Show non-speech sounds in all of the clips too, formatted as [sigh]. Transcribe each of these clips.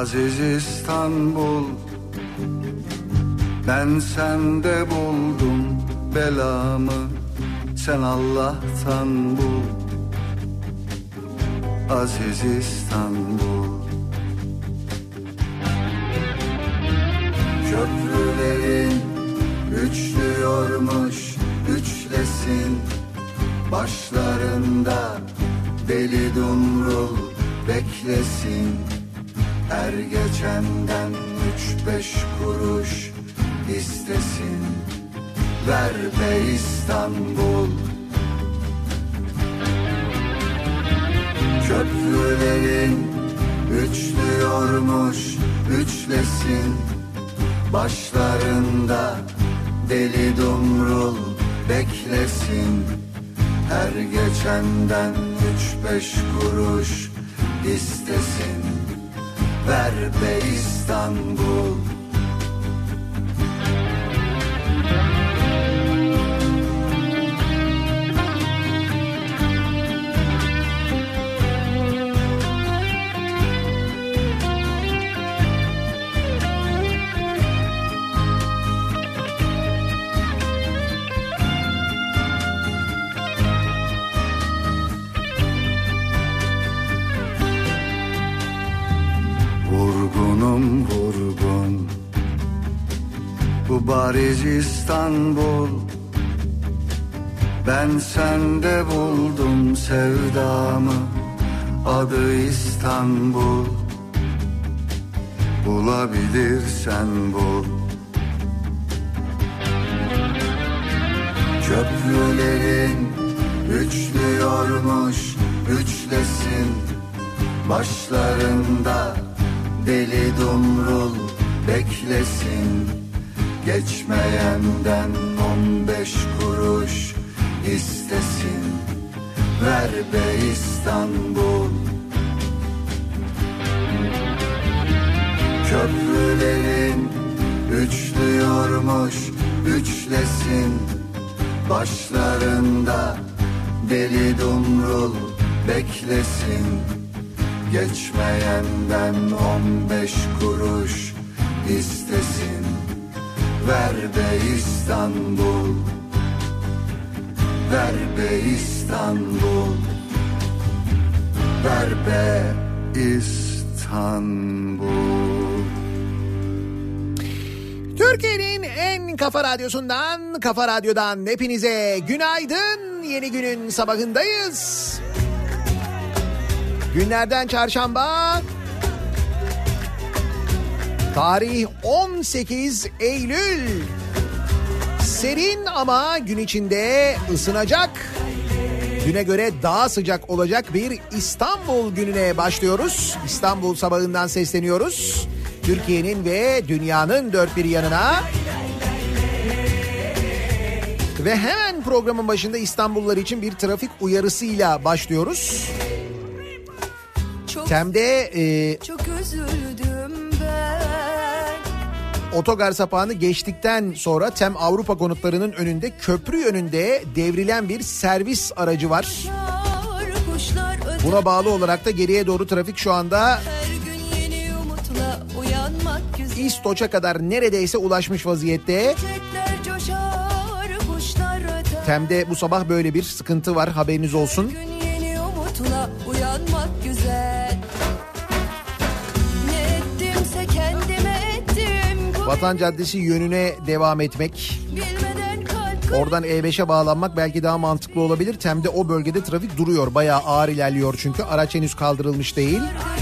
Aziz İstanbul Ben sende buldum belamı. Sen Allah'tan bul. Aziz İstanbul. Köprülerin üçlüyormuş üçlesin. Başlarında deli dumrul beklesin Her geçenden üç beş kuruş istesin. Ver be İstanbul. Köprülerin üçlüyormuş üçlesin. Başlarında deli dumrul beklesin. Her geçenden üç beş kuruş istesin Ver be İstanbul Bariz İstanbul. Ben sende buldum sevdamı. Adı İstanbul. Bulabilirsen bul Köprülerin üçlüyormuş üçlesin. Başlarında deli dumrul beklesin Geçmeyenden on beş kuruş istesin. Ver be İstanbul. Köprülerin üçlüyormuş üçlesin. Başlarında deli dumrul beklesin. Geçmeyenden on beş kuruş istesin Ver be İstanbul Ver be İstanbul Ver be İstanbul Türkiye'nin en kafa radyosundan, kafa radyodan hepinize günaydın. Yeni günün sabahındayız. Günlerden çarşamba. Tarih 18 Eylül. Serin ama gün içinde ısınacak. Düne göre daha sıcak olacak bir İstanbul gününe başlıyoruz. İstanbul sabahından sesleniyoruz. Türkiye'nin ve dünyanın dört bir yanına. Ve hemen programın başında İstanbullular için bir trafik uyarısıyla başlıyoruz. Tem'de e, Çok üzüldüm. Otogar sapağını geçtikten sonra Tem Avrupa konutlarının önünde köprü yönünde devrilen bir servis aracı var. Buna bağlı olarak da geriye doğru trafik şu anda. İstoç'a kadar neredeyse ulaşmış vaziyette. Tem'de bu sabah böyle bir sıkıntı var haberiniz olsun. Vatan Caddesi yönüne devam etmek. Oradan E5'e bağlanmak belki daha mantıklı olabilir. Tem'de o bölgede trafik duruyor. Bayağı ağır ilerliyor çünkü. Araç henüz kaldırılmış değil. geçer.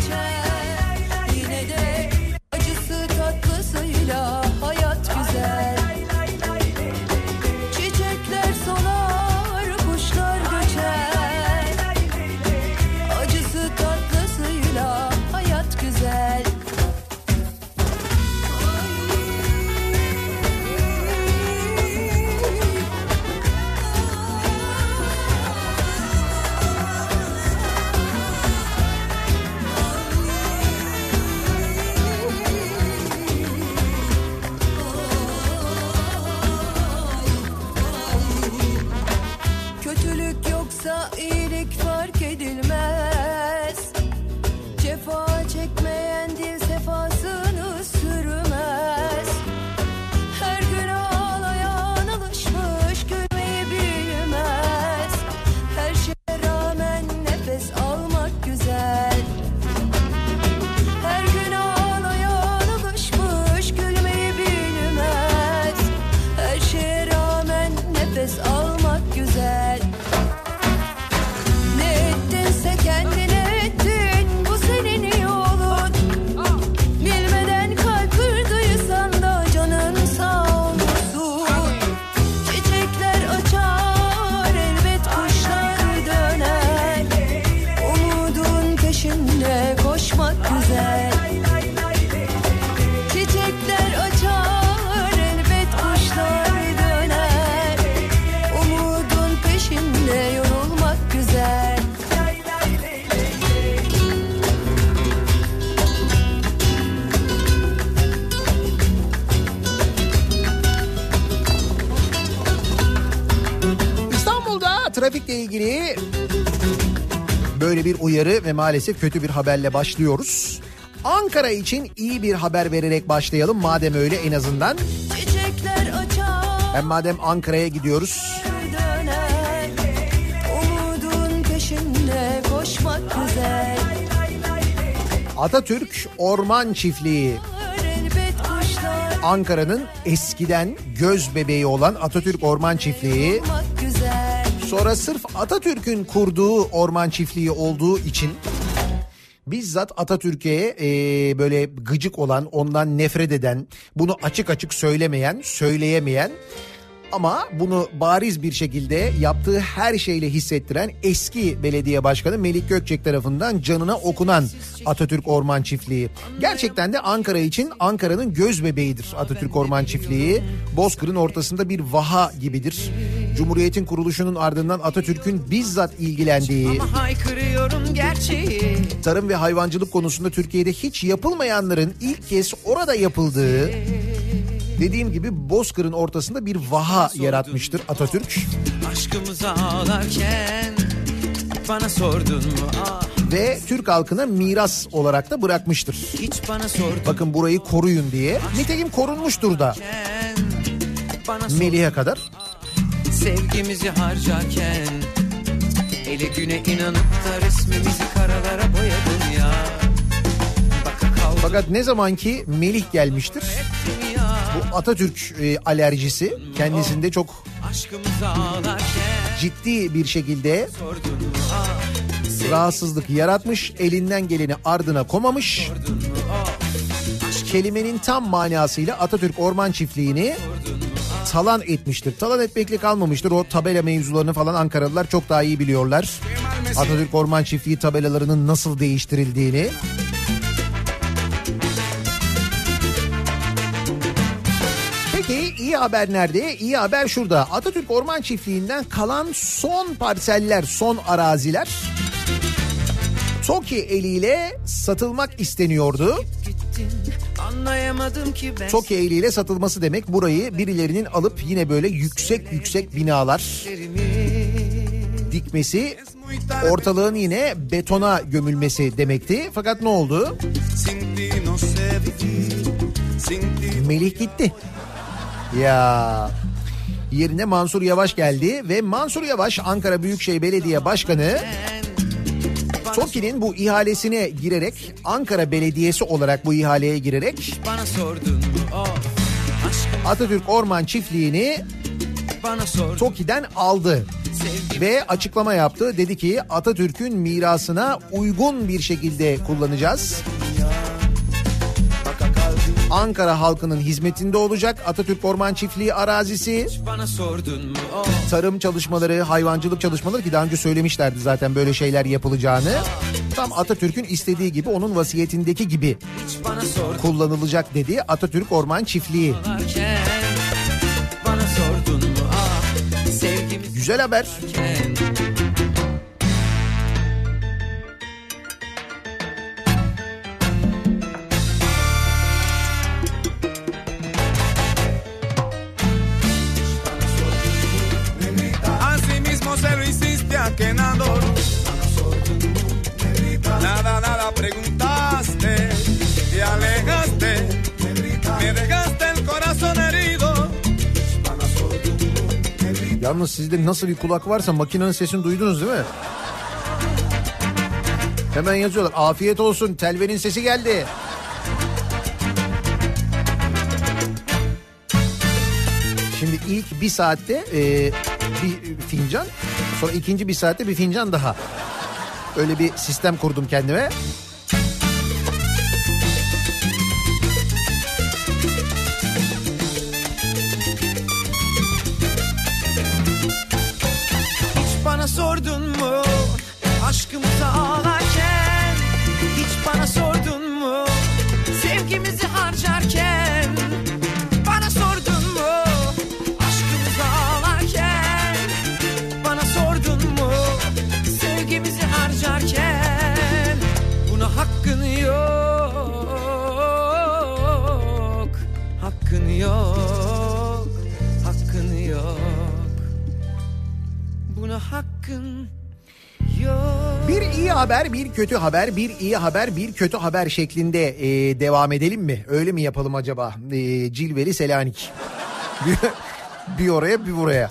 Maalesef kötü bir haberle başlıyoruz. Ankara için iyi bir haber vererek başlayalım madem öyle en azından. Hem madem Ankara'ya gidiyoruz. döner Umudun peşinde koşmak güzel Atatürk Orman Çiftliği Ankara'nın eskiden göz bebeği olan Atatürk Orman Çiftliği sonra sırf Atatürk'ün kurduğu orman çiftliği olduğu için bizzat Atatürk'e e, böyle gıcık olan, ondan nefret eden, bunu açık açık söylemeyen, söyleyemeyen ama bunu bariz bir şekilde yaptığı her şeyle hissettiren eski belediye başkanı Melik Gökçek tarafından canına okunan Atatürk Orman Çiftliği. Gerçekten de Ankara için Ankara'nın göz bebeğidir Atatürk Orman Çiftliği. Bozkır'ın ortasında bir vaha gibidir. Cumhuriyet'in kuruluşunun ardından Atatürk'ün bizzat ilgilendiği, tarım ve hayvancılık konusunda Türkiye'de hiç yapılmayanların ilk kez orada yapıldığı dediğim gibi Bozkır'ın ortasında bir vaha yaratmıştır Atatürk. Aşkımıza ağlarken Bana sordun mu? Ah. Ve Türk halkına miras olarak da bırakmıştır. Hiç bana sordun Bakın burayı koruyun diye. Nitekim korunmuştur da Melih'e kadar. sevgimizi harcarken Ele güne inanıp da resmimizi karalara kaldım Fakat ne zaman ki Melih gelmiştir bu Atatürk e, alerjisi kendisinde çok ciddi bir şekilde ah rahatsızlık yaratmış, elinden geleni ardına komamış. Kelimenin tam manasıyla Atatürk Orman Çiftliği'ni talan etmiştir. Talan etmekle kalmamıştır. O tabela mevzularını falan Ankaralılar çok daha iyi biliyorlar. Atatürk Orman Çiftliği tabelalarının nasıl değiştirildiğini. Haber nerede? İyi haber şurada. Atatürk Orman Çiftliği'nden kalan son parseller, son araziler TOKİ eliyle satılmak isteniyordu. gittin Anlayamadım ki ben TOKİ eliyle satılması demek burayı birilerinin alıp yine böyle yüksek yüksek binalar dikmesi ortalığın yine betona gömülmesi demekti. Fakat ne oldu? Melih gitti. Ya yerine Mansur Yavaş geldi ve Mansur Yavaş Ankara Büyükşehir Belediye Başkanı TOKİ'nin bu ihalesine girerek Ankara Belediyesi olarak bu ihaleye girerek Atatürk Orman Çiftliği'ni TOKİ'den aldı ve açıklama yaptı. Dedi ki Atatürk'ün mirasına uygun bir şekilde kullanacağız. Ankara halkının hizmetinde olacak Atatürk Orman Çiftliği arazisi. oh Tarım çalışmaları, hayvancılık çalışmaları ki daha önce söylemişlerdi zaten böyle şeyler yapılacağını. Tam Atatürk'ün istediği gibi onun vasiyetindeki gibi kullanılacak dedi Atatürk Orman Çiftliği. Ah Güzel haber. varken preguntaste, te alejaste, me dejaste el corazón herido. Yalnız sizde nasıl bir kulak varsa makinenin sesini duydunuz değil mi? Hemen yazıyorlar. Afiyet olsun. Telvenin sesi geldi. Şimdi ilk bir saatte e, bir fincan, sonra ikinci bir saatte bir fincan daha. Öyle bir sistem kurdum kendime. Ağlarken Hiç bana sordun mu? Sevgimizi harcarken Bana sordun mu? Aşkımıza ağlarken Bana sordun mu? Sevgimizi harcarken Buna hakkın yok Hakkın yok Hakkın yok. Buna hakkın. Bir iyi haber, bir kötü haber, bir iyi haber, bir kötü haber şeklinde e, devam edelim mi? Öyle mi yapalım acaba? E, Cilveli Selanik. [laughs] bir, oraya bir buraya.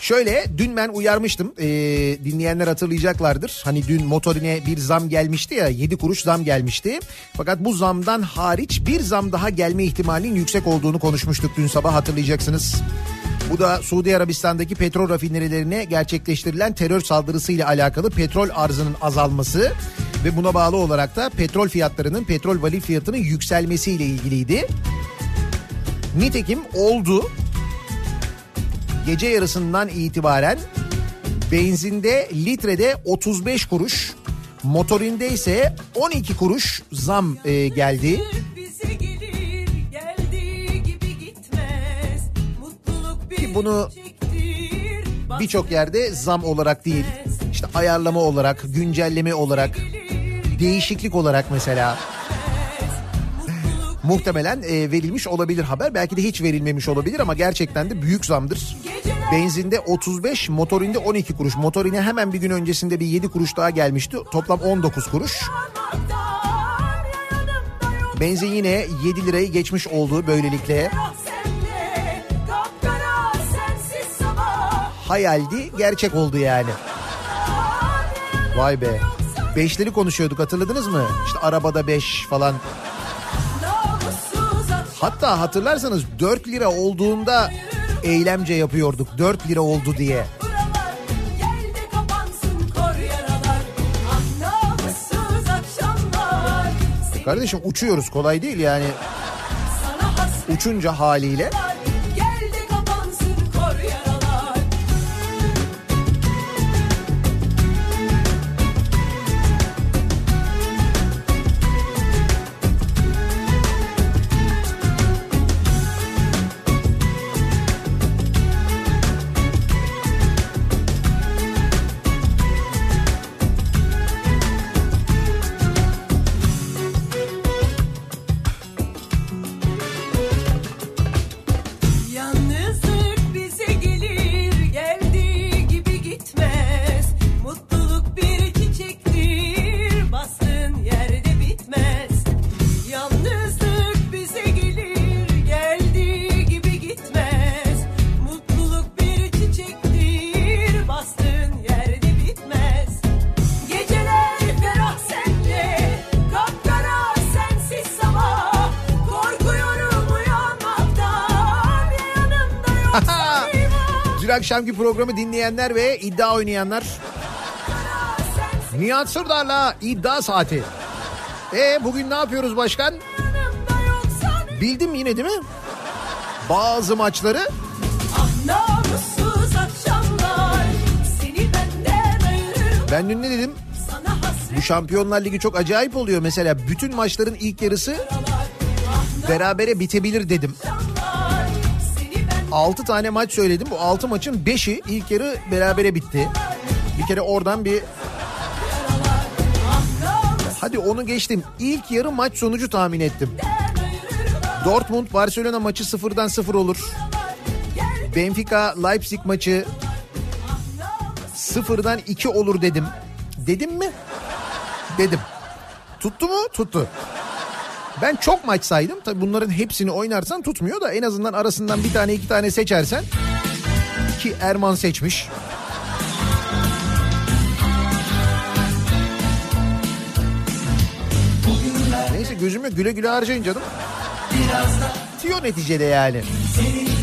Şöyle dün ben uyarmıştım e, dinleyenler hatırlayacaklardır. Hani dün motorine bir zam gelmişti ya 7 kuruş zam gelmişti. Fakat bu zamdan hariç bir zam daha gelme ihtimalinin yüksek olduğunu konuşmuştuk dün sabah hatırlayacaksınız. Bu da Suudi Arabistan'daki petrol rafinerilerine gerçekleştirilen terör saldırısıyla alakalı petrol arzının azalması ve buna bağlı olarak da petrol fiyatlarının petrol varil fiyatının yükselmesiyle ilgiliydi. Nitekim oldu. Gece yarısından itibaren benzinde litrede 35 kuruş, motorinde ise 12 kuruş zam e, geldi. Bunu Birçok yerde zam olarak değil, işte ayarlama olarak, güncelleme olarak, değişiklik olarak mesela muhtemelen e, verilmiş olabilir haber. Belki de hiç verilmemiş olabilir ama gerçekten de büyük zamdır. Benzinde 35, motorinde 12 kuruş. Motorine hemen bir gün öncesinde bir 7 kuruş daha gelmişti. Toplam 19 kuruş. Benzin yine 7 lirayı geçmiş olduğu böylelikle hayaldi, gerçek oldu yani. Vay be. Beşleri konuşuyorduk hatırladınız mı? İşte arabada 5 falan. Hatta hatırlarsanız 4 lira olduğunda eylemce yapıyorduk. 4 lira oldu diye. Kardeşim uçuyoruz kolay değil yani. Uçunca haliyle. Akşamki programı dinleyenler ve iddia oynayanlar Nihat Sırdar'la iddia saati. E bugün ne yapıyoruz başkan? Bildim yine değil mi? Bazı maçları Ah ben dün ne dedim? Bu Şampiyonlar Ligi çok acayip oluyor mesela. Bütün maçların ilk yarısı berabere bitebilir dedim. Akşamlar Seni benden 6 tane maç söyledim. Bu 6 maçın 5'i ilk yarı berabere bitti. Bir kere oradan bir Hadi onu geçtim. İlk yarı maç sonucu tahmin ettim. Dortmund Barcelona maçı sıfırdan sıfır olur. Benfica Leipzig maçı sıfırdan iki olur dedim. Dedim mi? Dedim. Tuttu mu? Tuttu. Ben çok maç saydım. Tabii bunların hepsini oynarsan tutmuyor da en azından arasından bir tane iki tane seçersen ki Erman seçmiş. Neyse gözüme güle güle harcayın canım. Tiyo neticede yani. problem.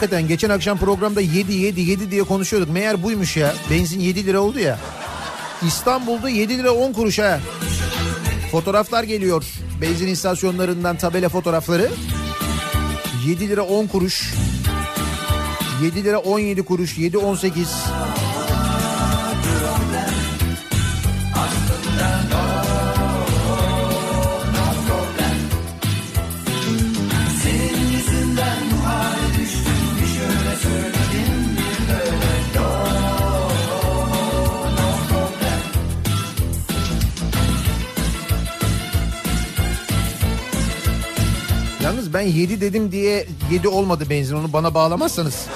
Hakikaten geçen akşam programda 7 7 7 diye konuşuyorduk. Meğer buymuş ya. Benzin 7 lira oldu ya. İstanbul'da 7 lira 10 kuruş ha. Fotoğraflar geliyor. benzin istasyonlarından tabela fotoğrafları. 7 lira 10 kuruş. 7 lira 17 kuruş, 7 18. 7 dedim diye 7 olmadı benzin onu bana bağlamazsanız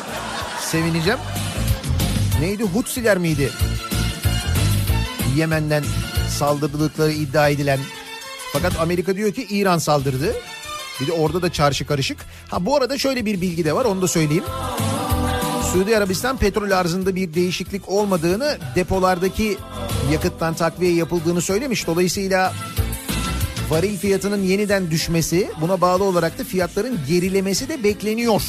sevineceğim. Neydi Hutsiler miydi? Yemen'den saldırdıkları iddia edilen. Fakat Amerika diyor ki İran saldırdı. Bir de orada da çarşı karışık. Ha bu arada şöyle bir bilgi de var onu da söyleyeyim. Suudi Arabistan petrol arzında bir değişiklik olmadığını depolardaki yakıttan takviye yapıldığını söylemiş. Dolayısıyla varil fiyatının yeniden düşmesi buna bağlı olarak da fiyatların gerilemesi de bekleniyor.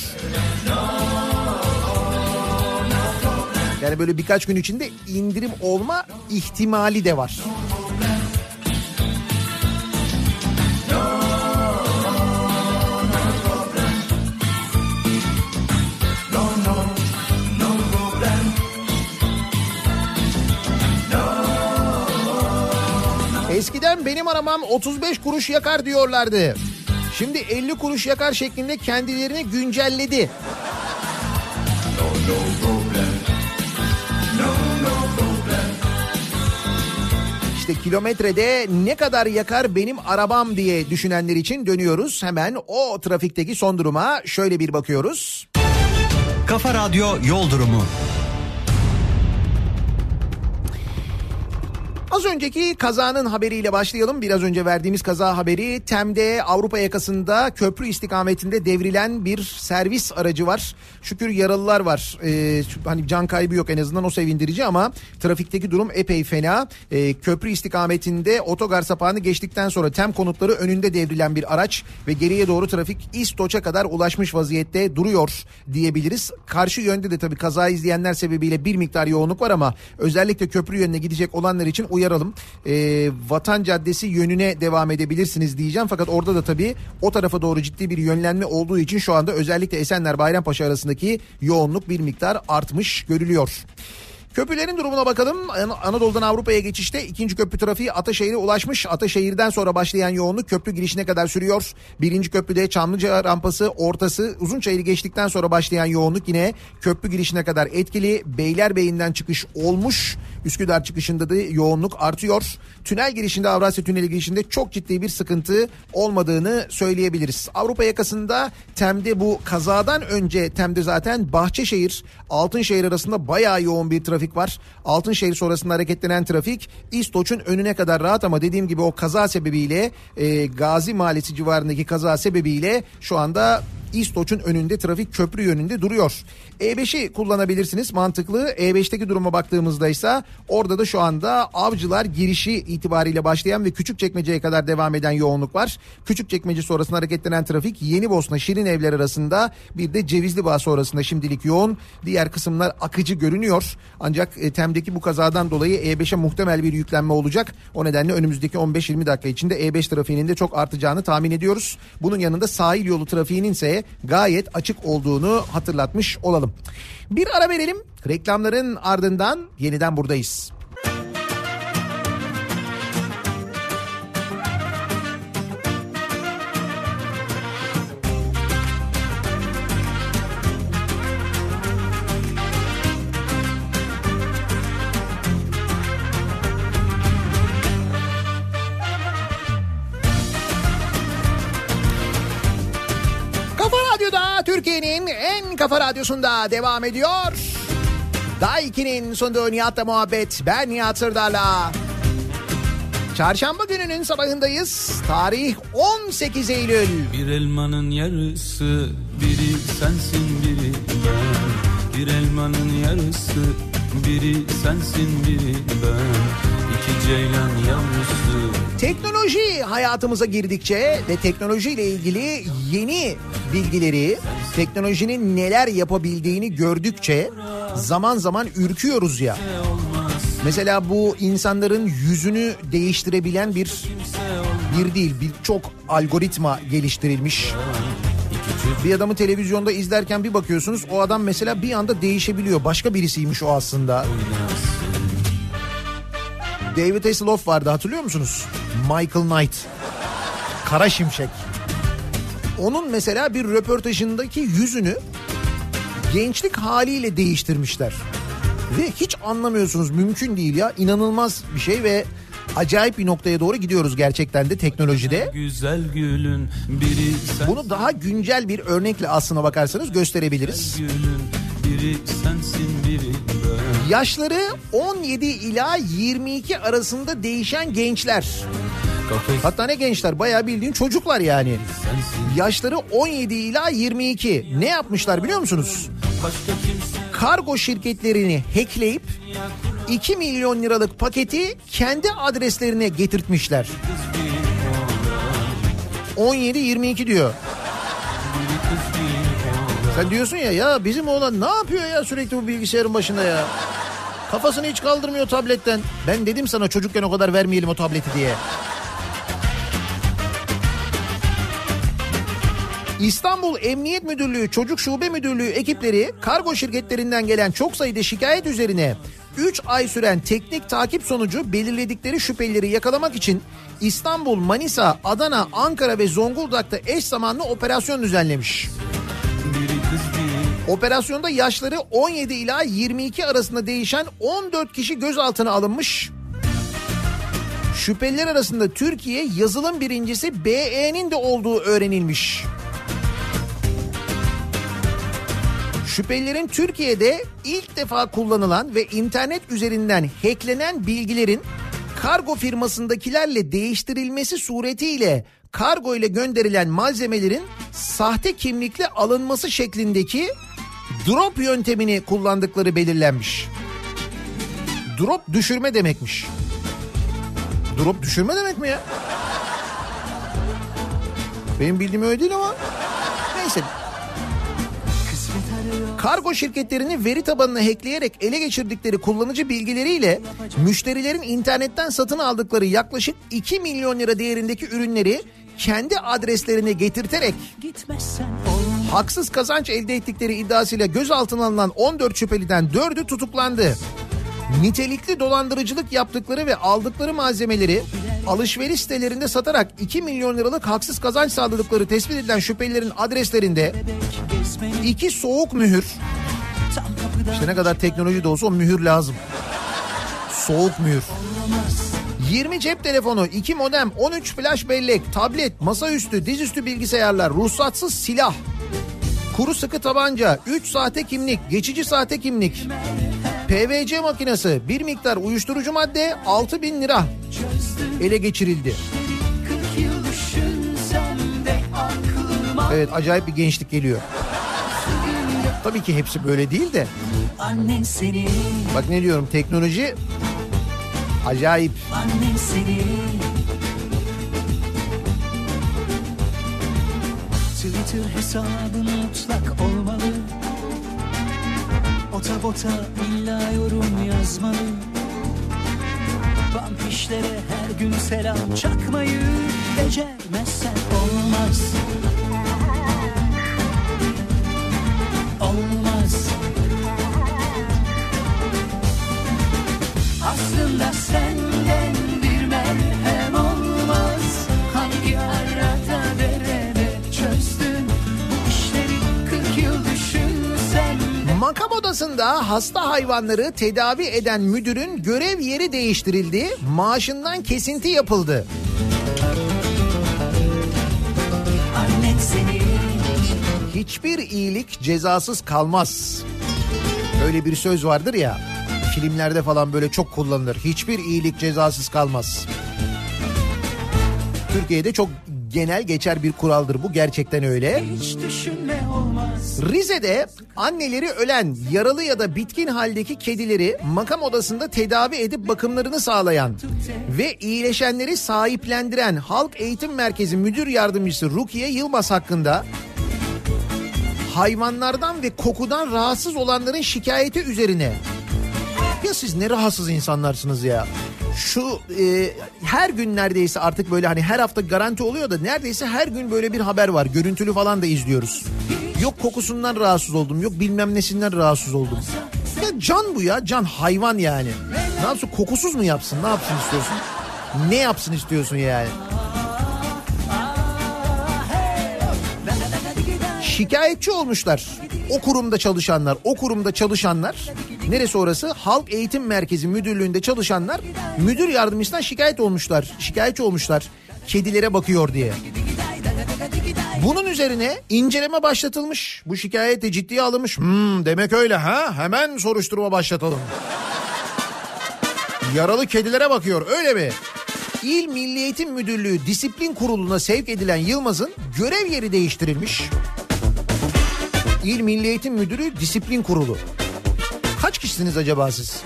Yani böyle birkaç gün içinde indirim olma ihtimali de var. Benim aramam 35 kuruş yakar diyorlardı. Şimdi 50 kuruş yakar şeklinde kendilerini güncelledi. İşte kilometrede ne kadar yakar benim arabam diye düşünenler için dönüyoruz. Hemen o trafikteki son duruma şöyle bir bakıyoruz. Kafa Radyo Yol Durumu. Az önceki kazanın haberiyle başlayalım. Biraz önce verdiğimiz kaza haberi Tem'de Avrupa yakasında köprü istikametinde devrilen bir servis aracı var. Şükür yaralılar var. Ee, hani can kaybı yok en azından o sevindirici ama trafikteki durum epey fena. Ee, köprü istikametinde otogar sapağını geçtikten sonra Tem konutları önünde devrilen bir araç ve geriye doğru trafik İstoç'a kadar ulaşmış vaziyette duruyor diyebiliriz. Karşı yönde de tabii kaza izleyenler sebebiyle bir miktar yoğunluk var ama özellikle köprü yönüne gidecek olanlar için uyaralım. Ee, Vatan Caddesi yönüne devam edebilirsiniz diyeceğim. Fakat orada da tabii o tarafa doğru ciddi bir yönlenme olduğu için şu anda özellikle Esenler Bayrampaşa arasındaki yoğunluk bir miktar artmış görülüyor. Köprülerin durumuna bakalım. An- Anadolu'dan Avrupa'ya geçişte ikinci köprü trafiği Ataşehir'e ulaşmış. Ataşehir'den sonra başlayan yoğunluk köprü girişine kadar sürüyor. Birinci köprüde Çamlıca rampası ortası Uzunçayır'ı geçtikten sonra başlayan yoğunluk yine köprü girişine kadar etkili. Beylerbeyi'nden çıkış olmuş. Üsküdar çıkışında da yoğunluk artıyor. Tünel girişinde Avrasya Tüneli girişinde çok ciddi bir sıkıntı olmadığını söyleyebiliriz. Avrupa yakasında Tem'de bu kazadan önce Tem'de zaten Bahçeşehir Altınşehir arasında bayağı yoğun bir trafik var. Altınşehir sonrasında hareketlenen trafik İstoç'un önüne kadar rahat ama dediğim gibi o kaza sebebiyle e, Gazi Mahallesi civarındaki kaza sebebiyle şu anda İstoç'un önünde trafik köprü yönünde duruyor. E5'i kullanabilirsiniz mantıklı. E5'teki duruma baktığımızda ise orada da şu anda avcılar girişi itibariyle başlayan ve Küçükçekmece'ye kadar devam eden yoğunluk var. Küçükçekmece sonrasında hareketlenen trafik Yeni Bosna Şirin Evler arasında bir de Cevizli Bağ sonrasında şimdilik yoğun. Diğer kısımlar akıcı görünüyor. Ancak e, Tem'deki bu kazadan dolayı E5'e muhtemel bir yüklenme olacak. O nedenle önümüzdeki 15-20 dakika içinde E5 trafiğinin de çok artacağını tahmin ediyoruz. Bunun yanında sahil yolu trafiğinin ise gayet açık olduğunu hatırlatmış olalım. Bir ara verelim. Reklamların ardından yeniden buradayız. Türkiye'nin en kafa radyosunda devam ediyor. Daiki'nin sunduğu Nihat'la muhabbet. Ben Nihat Sırdar'la. Çarşamba gününün sabahındayız. Tarih 18 Eylül. Bir elmanın yarısı biri sensin biri ben Bir elmanın yarısı biri sensin biri ben İki ceylan yavrusu Teknoloji hayatımıza girdikçe ve teknolojiyle ilgili yeni bilgileri, teknolojinin neler yapabildiğini gördükçe zaman zaman ürküyoruz ya. Mesela bu insanların yüzünü değiştirebilen bir Bir değil birçok algoritma geliştirilmiş. Bir adamı televizyonda izlerken bir bakıyorsunuz o adam mesela bir anda değişebiliyor. Başka birisiymiş o aslında. David Hasselhoff vardı hatırlıyor musunuz? Michael Knight. Kara Şimşek. Onun mesela bir röportajındaki yüzünü gençlik haliyle değiştirmişler. Ve hiç anlamıyorsunuz mümkün değil ya inanılmaz bir şey ve acayip bir noktaya doğru gidiyoruz gerçekten de teknolojide. Güzel gülün biri sen Bunu daha güncel bir örnekle aslına bakarsanız gösterebiliriz. gülün biri sensin biri. Yaşları 17 ila 22 arasında değişen gençler. Hatta ne gençler bayağı bildiğin çocuklar yani. Yaşları 17 ila 22. Ne yapmışlar biliyor musunuz? Kargo şirketlerini hackleyip 2 milyon liralık paketi kendi adreslerine getirtmişler. 17-22 diyor. Sen diyorsun ya ya bizim oğlan ne yapıyor ya sürekli bu bilgisayarın başında ya. Kafasını hiç kaldırmıyor tabletten. Ben dedim sana çocukken o kadar vermeyelim o tableti diye. İstanbul Emniyet Müdürlüğü Çocuk Şube Müdürlüğü ekipleri kargo şirketlerinden gelen çok sayıda şikayet üzerine 3 ay süren teknik takip sonucu belirledikleri şüphelileri yakalamak için İstanbul, Manisa, Adana, Ankara ve Zonguldak'ta eş zamanlı operasyon düzenlemiş. Operasyonda yaşları 17 ila 22 arasında değişen 14 kişi gözaltına alınmış. Şüpheliler arasında Türkiye yazılım birincisi BE'nin de olduğu öğrenilmiş. Şüphelilerin Türkiye'de ilk defa kullanılan ve internet üzerinden hacklenen bilgilerin kargo firmasındakilerle değiştirilmesi suretiyle kargo ile gönderilen malzemelerin sahte kimlikle alınması şeklindeki drop yöntemini kullandıkları belirlenmiş. Drop düşürme demekmiş. Drop düşürme demek mi ya? Benim bildiğim öyle değil ama neyse Kargo şirketlerini veri tabanına hackleyerek ele geçirdikleri kullanıcı bilgileriyle müşterilerin internetten satın aldıkları yaklaşık 2 milyon lira değerindeki ürünleri kendi adreslerine getirterek haksız kazanç elde ettikleri iddiasıyla gözaltına alınan 14 şüpheliden 4'ü tutuklandı. Nitelikli dolandırıcılık yaptıkları ve aldıkları malzemeleri alışveriş sitelerinde satarak 2 milyon liralık haksız kazanç sağladıkları tespit edilen şüphelilerin adreslerinde iki soğuk mühür işte ne kadar teknoloji de olsa o mühür lazım. Soğuk mühür. 20 cep telefonu, 2 modem, 13 flash bellek, tablet, masaüstü, dizüstü bilgisayarlar, ruhsatsız silah, kuru sıkı tabanca, 3 sahte kimlik, geçici sahte kimlik, PVC makinesi, bir miktar uyuşturucu madde 6 bin lira ele geçirildi. Evet acayip bir gençlik geliyor. Tabii ki hepsi böyle değil de. Bak ne diyorum teknoloji acayip. annen seni. Twitter hesabın mutlak olmalı. Ota bota illa yorum yazmalı. İşlere her gün selam çakmayı Becermezsen olmaz. Olmaz Aslında senden bir merhem olmaz Hangi arada derede çözdün Bu işleri 40 yıl düşünsen Makam odasında hasta hayvanları tedavi eden müdürün görev yeri değiştirildi. Maaşından kesinti yapıldı. Annen seni Hiçbir iyilik cezasız kalmaz. Öyle bir söz vardır ya. Filmlerde falan böyle çok kullanılır. Hiçbir iyilik cezasız kalmaz. Türkiye'de çok genel geçer bir kuraldır bu gerçekten öyle. hiç düşünme olmaz Rize'de anneleri ölen, yaralı ya da bitkin haldeki kedileri makam odasında tedavi edip bakımlarını sağlayan ve iyileşenleri sahiplendiren Halk Eğitim Merkezi Müdür Yardımcısı Rukiye Yılmaz hakkında hayvanlardan ve kokudan rahatsız olanların şikayeti üzerine Ya siz ne rahatsız insanlarsınız ya. Şu e, her gün neredeyse artık böyle hani her hafta garanti oluyor da neredeyse her gün böyle bir haber var. Görüntülü falan da izliyoruz. Yok kokusundan rahatsız oldum. Yok bilmem nesinden rahatsız oldum. Ya can bu ya. Can hayvan yani. Ne yapsın kokusuz mu yapsın? Ne yapsın istiyorsun? Ne yapsın istiyorsun yani? Şikayetçi olmuşlar. O kurumda çalışanlar, o kurumda çalışanlar. Neresi orası? Halk Eğitim Merkezi Müdürlüğü'nde çalışanlar müdür yardımcısından şikayet olmuşlar. Şikayetçi olmuşlar. Kedilere bakıyor diye. Bunun üzerine inceleme başlatılmış. Bu şikayet de ciddiye alınmış. Hmm, demek öyle ha? Hemen soruşturma başlatalım. Yaralı kedilere bakıyor öyle mi? İl Milli Eğitim Müdürlüğü Disiplin Kurulu'na sevk edilen Yılmaz'ın görev yeri değiştirilmiş. İl Milli Eğitim Müdürü Disiplin Kurulu. Kaç kişisiniz acaba siz?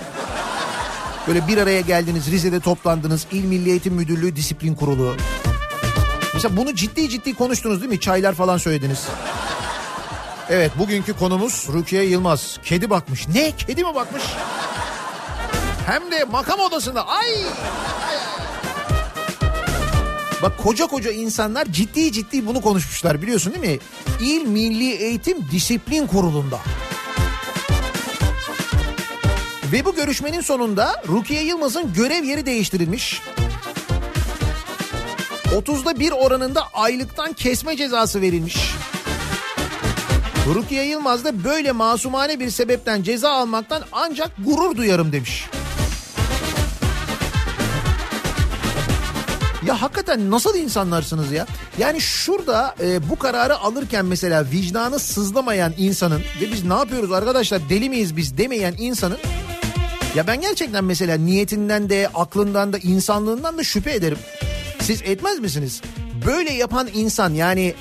Böyle bir araya geldiniz, Rize'de toplandınız. İl Milli Eğitim Müdürlüğü Disiplin Kurulu. Mesela bunu ciddi ciddi konuştunuz değil mi? Çaylar falan söylediniz. Evet bugünkü konumuz Rukiye Yılmaz. Kedi bakmış. Ne? Kedi mi bakmış? Hem de makam odasında. Ay! Bak koca koca insanlar ciddi ciddi bunu konuşmuşlar biliyorsun değil mi? İl Milli Eğitim Disiplin Kurulu'nda. Ve bu görüşmenin sonunda Rukiye Yılmaz'ın görev yeri değiştirilmiş. 30'da bir oranında aylıktan kesme cezası verilmiş. Rukiye Yılmaz da böyle masumane bir sebepten ceza almaktan ancak gurur duyarım demiş. Ya hakikaten nasıl insanlarsınız ya? Yani şurada e, bu kararı alırken mesela vicdanı sızlamayan insanın ve biz ne yapıyoruz arkadaşlar deli miyiz biz demeyen insanın ya ben gerçekten mesela niyetinden de aklından da insanlığından da şüphe ederim. Siz etmez misiniz? Böyle yapan insan yani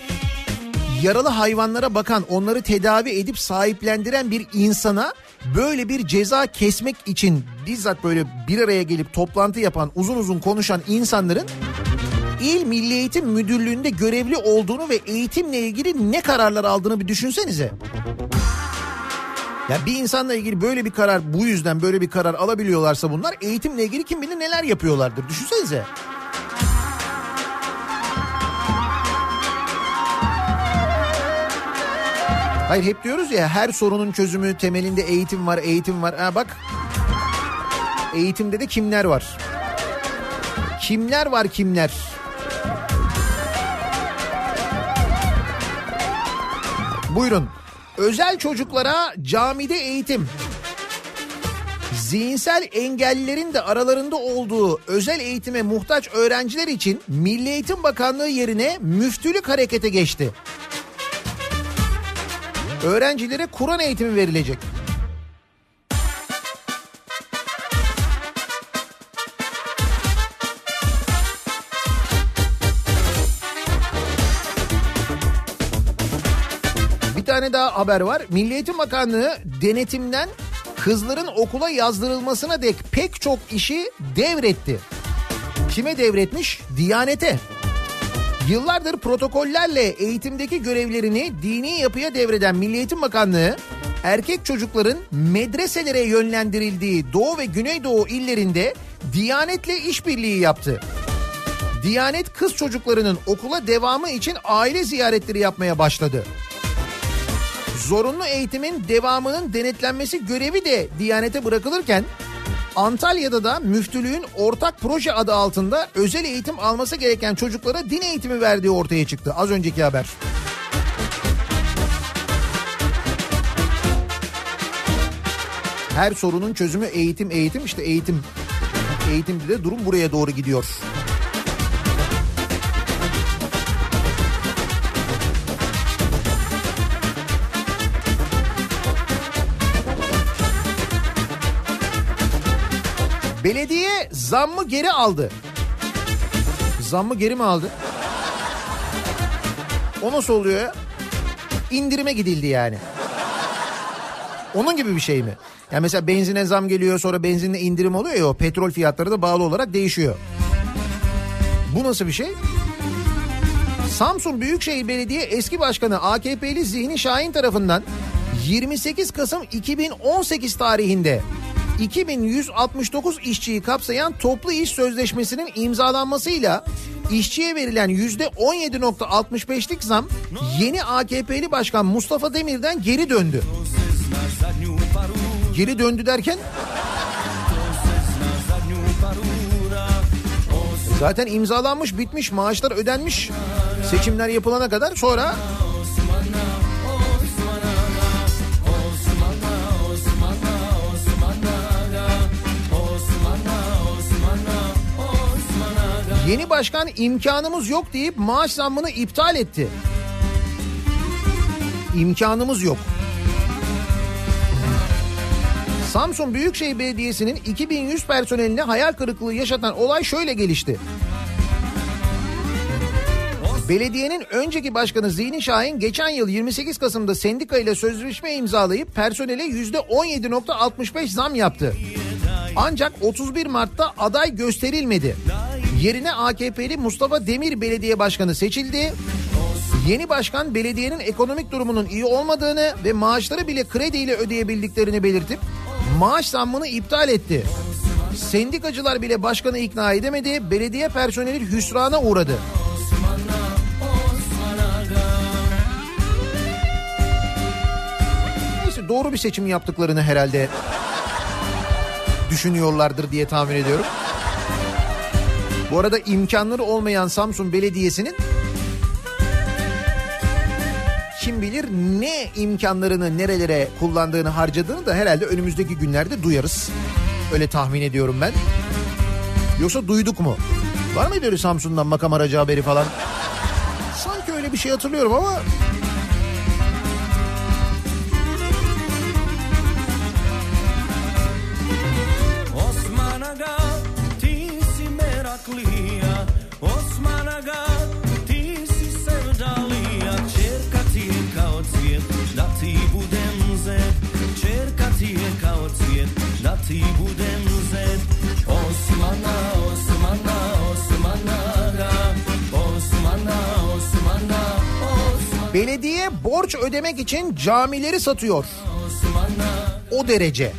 yaralı hayvanlara bakan, onları tedavi edip sahiplendiren bir insana böyle bir ceza kesmek için bizzat böyle bir araya gelip toplantı yapan, uzun uzun konuşan insanların İl Milli Eğitim Müdürlüğü'nde görevli olduğunu ve eğitimle ilgili ne kararlar aldığını bir düşünsenize. Ya bir insanla ilgili böyle bir karar bu yüzden böyle bir karar alabiliyorlarsa bunlar eğitimle ilgili kim bilir neler yapıyorlardır. Düşünsenize. Hayır hep diyoruz ya her sorunun çözümü temelinde eğitim var, eğitim var. Ha bak eğitimde de kimler var? Kimler var kimler? Buyurun. Özel çocuklara camide eğitim. Zihinsel engellilerin de aralarında olduğu özel eğitime muhtaç öğrenciler için Milli Eğitim Bakanlığı yerine müftülük harekete geçti. Öğrencilere Kur'an eğitimi verilecek. Bir tane daha haber var. Milli Eğitim Bakanlığı denetimden kızların okula yazdırılmasına dek pek çok işi devretti. Kime devretmiş? Diyanete. Yıllardır protokollerle eğitimdeki görevlerini dini yapıya devreden Milli Eğitim Bakanlığı erkek çocukların medreselere yönlendirildiği Doğu ve Güneydoğu illerinde Diyanet'le işbirliği yaptı. Diyanet kız çocuklarının okula devamı için aile ziyaretleri yapmaya başladı. Zorunlu eğitimin devamının denetlenmesi görevi de Diyanet'e bırakılırken Antalya'da da müftülüğün ortak proje adı altında özel eğitim alması gereken çocuklara din eğitimi verdiği ortaya çıktı. Az önceki haber. Her sorunun çözümü eğitim eğitim işte eğitim. Eğitimde de durum buraya doğru gidiyor. Belediye zammı geri aldı. Zammı geri mi aldı? O nasıl oluyor ya? İndirime gidildi yani. Onun gibi bir şey mi? Yani mesela benzine zam geliyor sonra benzinle indirim oluyor ya o petrol fiyatları da bağlı olarak değişiyor. Bu nasıl bir şey? Samsun Büyükşehir Belediye eski başkanı AKP'li Zihni Şahin tarafından 28 Kasım 2018 tarihinde 2169 işçiyi kapsayan toplu iş sözleşmesinin imzalanmasıyla işçiye verilen %17.65'lik zam yeni AKP'li başkan Mustafa Demir'den geri döndü. Geri döndü derken Zaten imzalanmış bitmiş maaşlar ödenmiş seçimler yapılana kadar sonra Yeni başkan imkanımız yok deyip maaş zammını iptal etti. İmkanımız yok. Samsun Büyükşehir Belediyesi'nin 2100 personeline hayal kırıklığı yaşatan olay şöyle gelişti. Belediyenin önceki başkanı Zihni Şahin geçen yıl 28 Kasım'da sendika ile sözleşme imzalayıp personele %17.65 zam yaptı. Ancak 31 Mart'ta aday gösterilmedi. Yerine AKP'li Mustafa Demir belediye başkanı seçildi. Yeni başkan belediyenin ekonomik durumunun iyi olmadığını ve maaşları bile krediyle ödeyebildiklerini belirtip maaş zammını iptal etti. Sendikacılar bile başkanı ikna edemedi. Belediye personeli hüsrana uğradı. Neyse doğru bir seçim yaptıklarını herhalde düşünüyorlardır diye tahmin ediyorum. Bu arada imkanları olmayan Samsun Belediyesi'nin kim bilir ne imkanlarını nerelere kullandığını harcadığını da herhalde önümüzdeki günlerde duyarız. Öyle tahmin ediyorum ben. Yoksa duyduk mu? Var mıydı öyle Samsun'dan makam aracı haberi falan? Sanki öyle bir şey hatırlıyorum ama borç ödemek için camileri satıyor. O derece.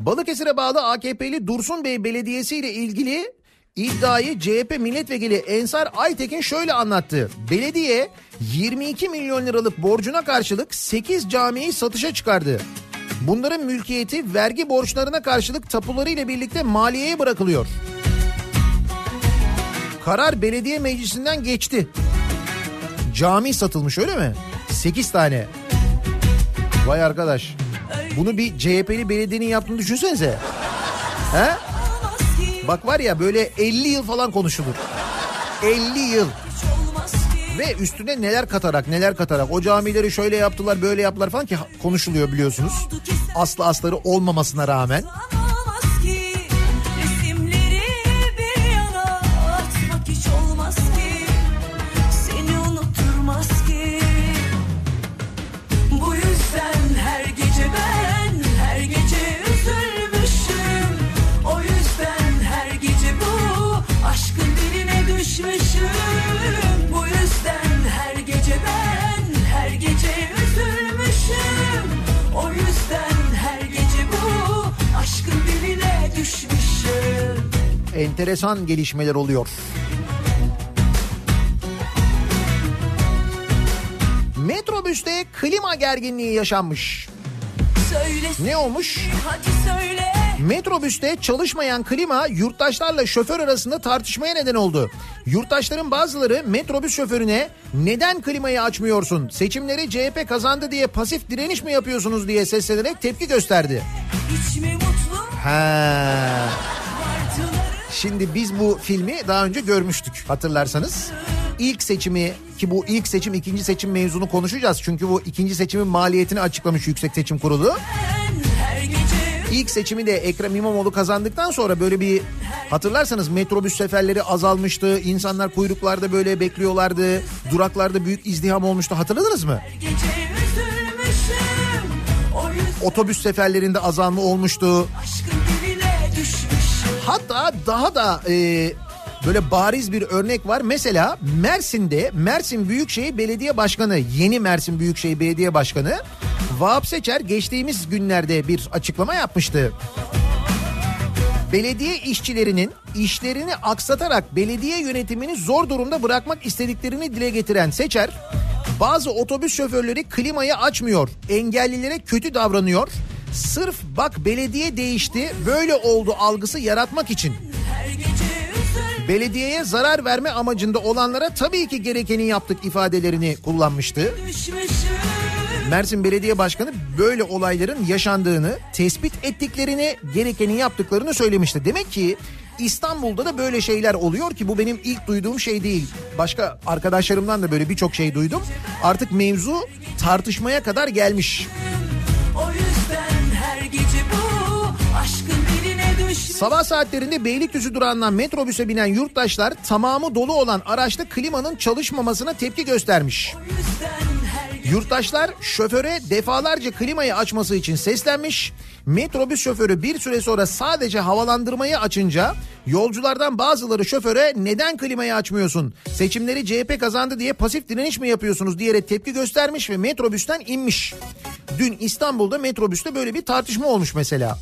Balıkesir'e bağlı AKP'li Dursun Bey Belediyesi ile ilgili iddiayı CHP milletvekili Ensar Aytekin şöyle anlattı. Belediye 22 milyon liralık borcuna karşılık 8 camiyi satışa çıkardı. Bunların mülkiyeti vergi borçlarına karşılık tapuları ile birlikte maliyeye bırakılıyor. Karar belediye meclisinden geçti. Cami satılmış öyle mi? 8 tane. Vay arkadaş. Bunu bir CHP'li belediyenin yaptığını düşünsenize. He? Bak var ya böyle 50 yıl falan konuşulur. 50 yıl. Ve üstüne neler katarak neler katarak o camileri şöyle yaptılar böyle yaptılar falan ki konuşuluyor biliyorsunuz. Aslı asları olmamasına rağmen. Enteresan gelişmeler oluyor. Metrobüste klima gerginliği yaşanmış. Söyle Ne olmuş? hadi söyle Metrobüste çalışmayan klima yurttaşlarla şoför arasında tartışmaya neden oldu. Yurttaşların bazıları metrobüs şoförüne neden klimayı açmıyorsun? Seçimleri CHP kazandı diye pasif direniş mi yapıyorsunuz diye seslenerek tepki gösterdi. hiç Şimdi biz bu filmi daha önce görmüştük hatırlarsanız. İlk seçimi ki bu ilk seçim ikinci seçim mevzunu konuşacağız. Çünkü bu ikinci seçimin maliyetini açıklamış Yüksek Seçim Kurulu. İlk seçimi de Ekrem İmamoğlu kazandıktan sonra böyle bir hatırlarsanız metrobüs seferleri azalmıştı. İnsanlar kuyruklarda böyle bekliyorlardı. Duraklarda büyük izdiham olmuştu. Hatırladınız mı? Otobüs seferlerinde azalma olmuştu. Hatta daha da e, böyle bariz bir örnek var. Mesela Mersin'de Mersin Büyükşehir Belediye Başkanı, yeni Mersin Büyükşehir Belediye Başkanı Vahap Seçer geçtiğimiz günlerde bir açıklama yapmıştı. Belediye işçilerinin işlerini aksatarak belediye yönetimini zor durumda bırakmak istediklerini dile getiren Seçer, bazı otobüs şoförleri klimayı açmıyor, engellilere kötü davranıyor. Sırf bak belediye değişti, böyle oldu algısı yaratmak için belediyeye zarar verme amacında olanlara tabii ki gerekeni yaptık ifadelerini kullanmıştı. Mersin Belediye Başkanı böyle olayların yaşandığını, tespit ettiklerini, gerekeni yaptıklarını söylemişti. Demek ki İstanbul'da da böyle şeyler oluyor ki bu benim ilk duyduğum şey değil. Başka arkadaşlarımdan da böyle birçok şey duydum. Artık mevzu tartışmaya kadar gelmiş. O yüzden Sabah saatlerinde Beylikdüzü durağından metrobüse binen yurttaşlar tamamı dolu olan araçta klimanın çalışmamasına tepki göstermiş. Yurttaşlar şoföre defalarca klimayı açması için seslenmiş. Metrobüs şoförü bir süre sonra sadece havalandırmayı açınca yolculardan bazıları şoföre neden klimayı açmıyorsun? Seçimleri CHP kazandı diye pasif direniş mi yapıyorsunuz diyerek tepki göstermiş ve metrobüsten inmiş. Dün İstanbul'da metrobüste böyle bir tartışma olmuş mesela.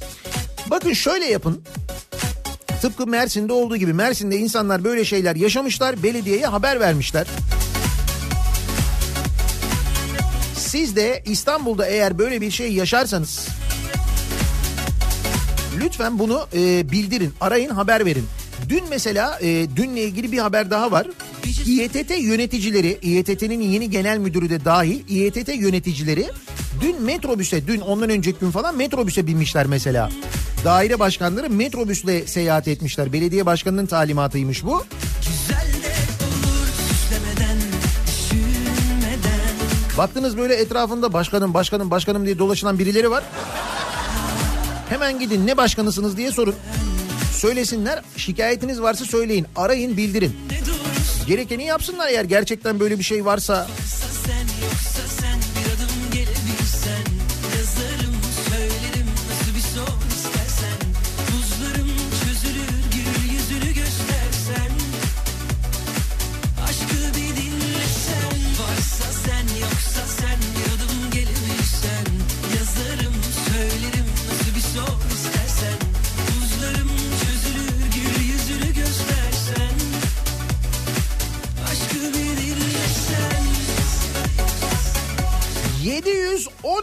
Bakın şöyle yapın. Tıpkı Mersin'de olduğu gibi Mersin'de insanlar böyle şeyler yaşamışlar, belediyeye haber vermişler. Siz de İstanbul'da eğer böyle bir şey yaşarsanız lütfen bunu e, bildirin, arayın, haber verin. Dün mesela e, dünle ilgili bir haber daha var. İETT yöneticileri, İETT'nin yeni genel müdürü de dahil İETT yöneticileri dün metrobüse, dün ondan önceki gün falan metrobüse binmişler mesela. Daire başkanları metrobüsle seyahat etmişler. Belediye başkanının talimatıymış bu. Baktınız böyle etrafında başkanım başkanım başkanım diye dolaşılan birileri var. Hemen gidin ne başkanısınız diye sorun. Söylesinler şikayetiniz varsa söyleyin arayın bildirin. Gerekeni yapsınlar eğer gerçekten böyle bir şey varsa.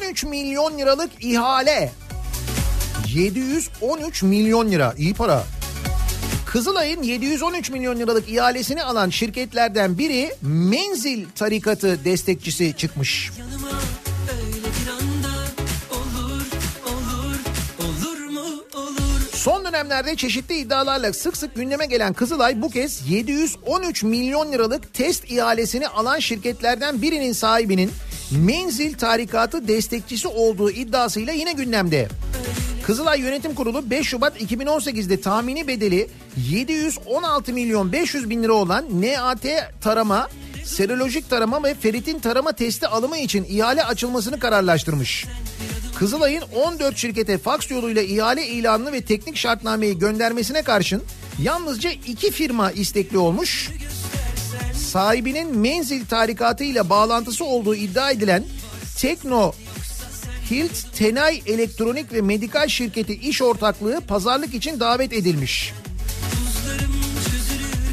...713 milyon liralık ihale. 713 milyon lira iyi para. Kızılay'ın 713 milyon liralık ihalesini alan şirketlerden biri Menzil Tarikatı destekçisi çıkmış. Son dönemlerde çeşitli iddialarla sık sık gündeme gelen Kızılay bu kez 713 milyon liralık test ihalesini alan şirketlerden birinin sahibinin Menzil Tarikatı destekçisi olduğu iddiasıyla yine gündemde. Kızılay Yönetim Kurulu 5 Şubat 2018'de tahmini bedeli 716 milyon 500 bin lira olan NAT tarama, serolojik tarama ve feritin tarama testi alımı için ihale açılmasını kararlaştırmış. Kızılay'ın 14 şirkete faks yoluyla ihale ilanını ve teknik şartnameyi göndermesine karşın yalnızca iki firma istekli olmuş. Sahibinin menzil tarikatı ile bağlantısı olduğu iddia edilen Tekno Hilt Tenay Elektronik ve Medikal Şirketi iş ortaklığı pazarlık için davet edilmiş.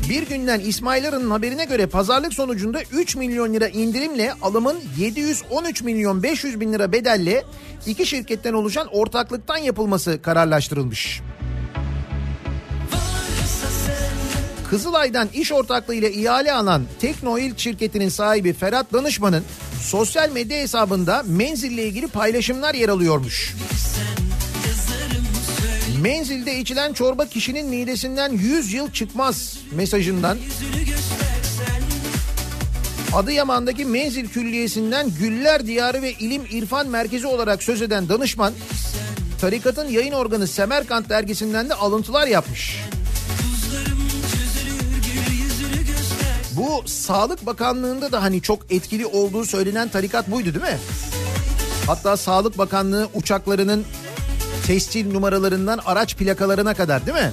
Bir günden İsmail Arı'nın haberine göre pazarlık sonucunda 3 milyon lira indirimle alımın 713 milyon 500 bin lira bedelle iki şirketten oluşan ortaklıktan yapılması kararlaştırılmış. Kızılay'dan iş ortaklığıyla ihale alan Teknoil şirketinin sahibi Ferhat Danışman'ın sosyal medya hesabında menzille ilgili paylaşımlar yer alıyormuş. Menzilde içilen çorba kişinin midesinden 100 yıl çıkmaz mesajından Adıyaman'daki Menzil Külliyesi'nden Güller Diyarı ve İlim İrfan Merkezi olarak söz eden danışman tarikatın yayın organı Semerkant dergisinden de alıntılar yapmış. Bu Sağlık Bakanlığı'nda da hani çok etkili olduğu söylenen tarikat buydu değil mi? Hatta Sağlık Bakanlığı uçaklarının tescil numaralarından araç plakalarına kadar değil mi?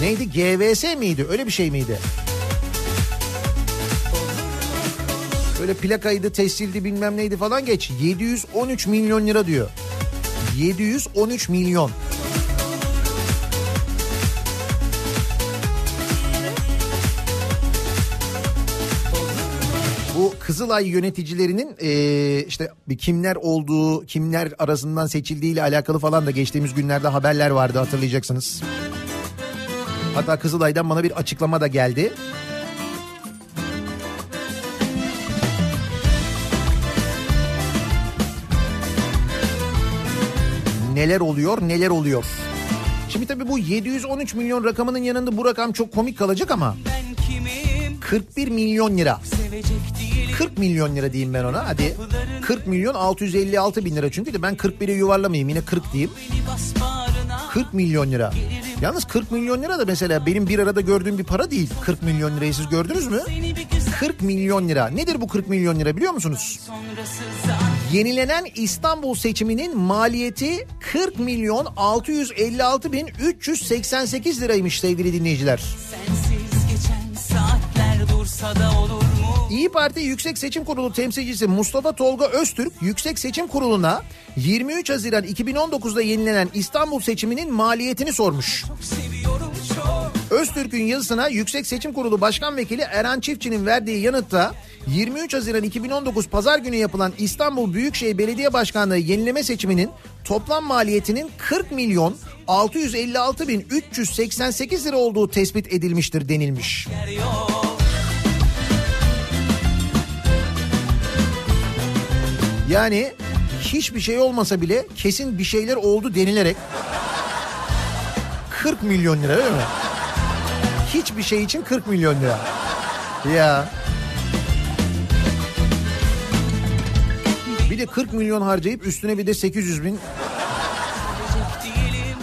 Neydi? GVS miydi? Öyle bir şey miydi? Böyle plakaydı, tescildi bilmem neydi falan geç. 713 milyon lira diyor. 713 milyon. Bu Kızılay yöneticilerinin eee, işte kimler olduğu, kimler arasından seçildiği ile alakalı falan da geçtiğimiz günlerde haberler vardı hatırlayacaksınız. Hatta Kızılay'dan bana bir açıklama da geldi. Neler oluyor, neler oluyor. Şimdi tabii bu 713 milyon rakamının yanında bu rakam çok komik kalacak ama Ben kimim 41 milyon lira. sevecek değilim 40 milyon lira diyeyim ben ona hadi. 40 milyon 656 bin lira çünkü de ben 41'e yuvarlamayayım yine 40 diyeyim. Beni bas bağrına 40 milyon lira. Yalnız 40 milyon lira da mesela benim bir arada gördüğüm bir para değil. 40 milyon lirayı siz gördünüz mü? Seni bir güzel 40 milyon lira. Nedir bu 40 milyon lira biliyor musunuz? Yenilenen İstanbul seçiminin maliyeti 40 milyon 656 bin 388 liraymış sevgili dinleyiciler. sensiz geçen saatler dursa da olur? İyi Parti Yüksek Seçim Kurulu temsilcisi Mustafa Tolga Öztürk Yüksek Seçim Kurulu'na 23 Haziran 2019'da yenilenen İstanbul seçiminin maliyetini sormuş. Öztürk'ün yazısına Yüksek Seçim Kurulu Başkan Vekili Eren Çiftçi'nin verdiği yanıtta 23 Haziran 2019 Pazar günü yapılan İstanbul Büyükşehir Belediye Başkanlığı yenileme seçiminin toplam maliyetinin 40 milyon 656 bin 388 lira olduğu tespit edilmiştir denilmiş. yer yok Yani hiçbir şey olmasa bile kesin bir şeyler oldu denilerek 40 milyon lira değil mi? Hiçbir şey için 40 milyon lira. Ya. Bir de 40 milyon harcayıp üstüne bir de 800 bin.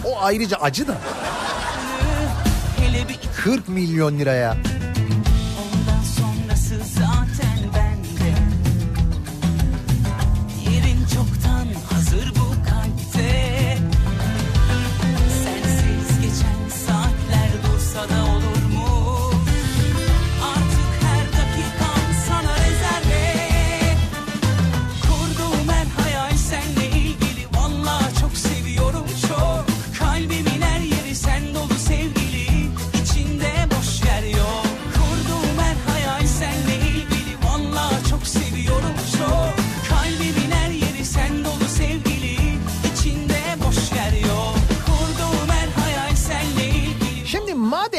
O ayrıca acı da. hele bir 40 milyon liraya.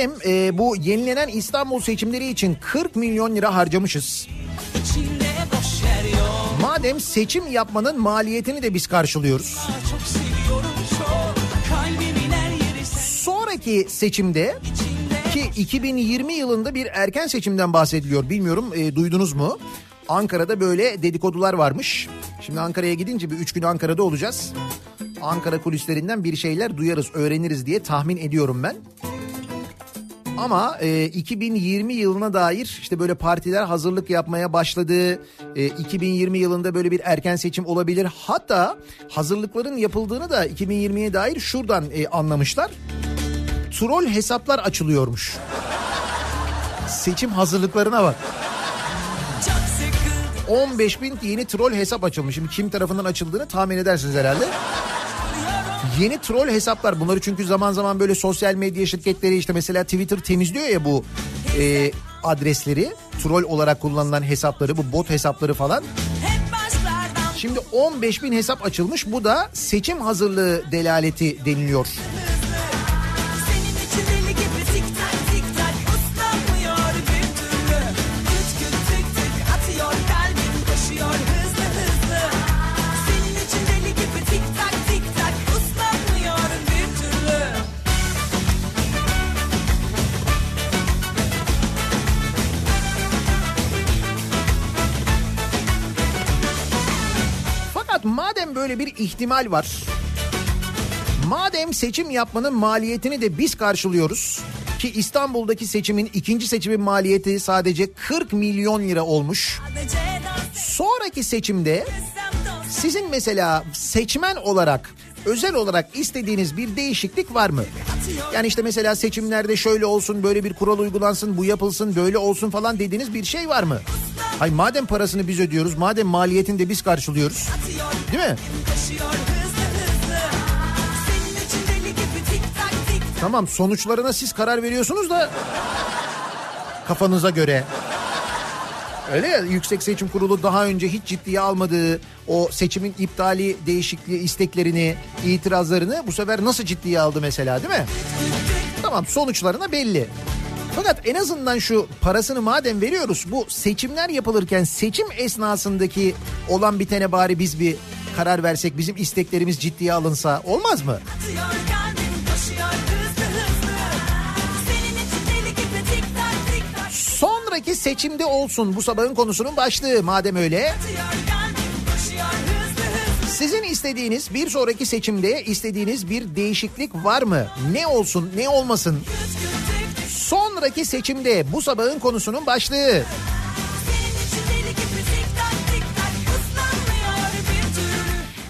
Madem e, bu yenilenen İstanbul seçimleri için 40 milyon lira harcamışız. Madem seçim yapmanın maliyetini de biz karşılıyoruz. Sonraki seçimde ki 2020 yılında bir erken seçimden bahsediliyor. Bilmiyorum e, duydunuz mu? Ankara'da böyle dedikodular varmış. Şimdi Ankara'ya gidince bir üç gün Ankara'da olacağız. Ankara kulislerinden bir şeyler duyarız, öğreniriz diye tahmin ediyorum ben. Ama e, 2020 yılına dair işte böyle partiler hazırlık yapmaya başladı. E, 2020 yılında böyle bir erken seçim olabilir. Hatta hazırlıkların yapıldığını da 2020'ye dair şuradan e, anlamışlar. Troll hesaplar açılıyormuş. Seçim hazırlıklarına bak. çok sıkıldım 15 bin yeni troll hesap açılmış. Şimdi kim tarafından açıldığını tahmin edersiniz herhalde. Yeni troll hesaplar bunları çünkü zaman zaman böyle sosyal medya şirketleri işte mesela Twitter temizliyor ya bu e, adresleri. Troll olarak kullanılan hesapları bu bot hesapları falan. Şimdi 15 bin hesap açılmış bu da seçim hazırlığı delaleti deniliyor. Böyle bir ihtimal var. Madem seçim yapmanın maliyetini de biz karşılıyoruz ki İstanbul'daki seçimin ikinci seçimin maliyeti sadece 40 milyon lira olmuş. Sonraki seçimde sizin mesela seçmen olarak özel olarak istediğiniz bir değişiklik var mı? Yani işte mesela seçimlerde şöyle olsun, böyle bir kural uygulansın, bu yapılsın, böyle olsun falan dediğiniz bir şey var mı? Hay madem parasını biz ödüyoruz, madem maliyetini de biz karşılıyoruz. Değil mi? Tamam sonuçlarına siz karar veriyorsunuz da kafanıza göre. Öyle ya Yüksek Seçim Kurulu daha önce hiç ciddiye almadığı o seçimin iptali değişikliği isteklerini, itirazlarını bu sefer nasıl ciddiye aldı mesela değil mi? Tamam sonuçlarına belli. Fakat en azından şu parasını madem veriyoruz bu seçimler yapılırken seçim esnasındaki olan bitene bari biz bir karar versek bizim isteklerimiz ciddiye alınsa olmaz mı? atıyor Sonraki seçimde olsun bu sabahın konusunun başlığı madem öyle. Sizin istediğiniz bir sonraki seçimde istediğiniz bir değişiklik var mı? Ne olsun ne olmasın? Sonraki seçimde bu sabahın konusunun başlığı.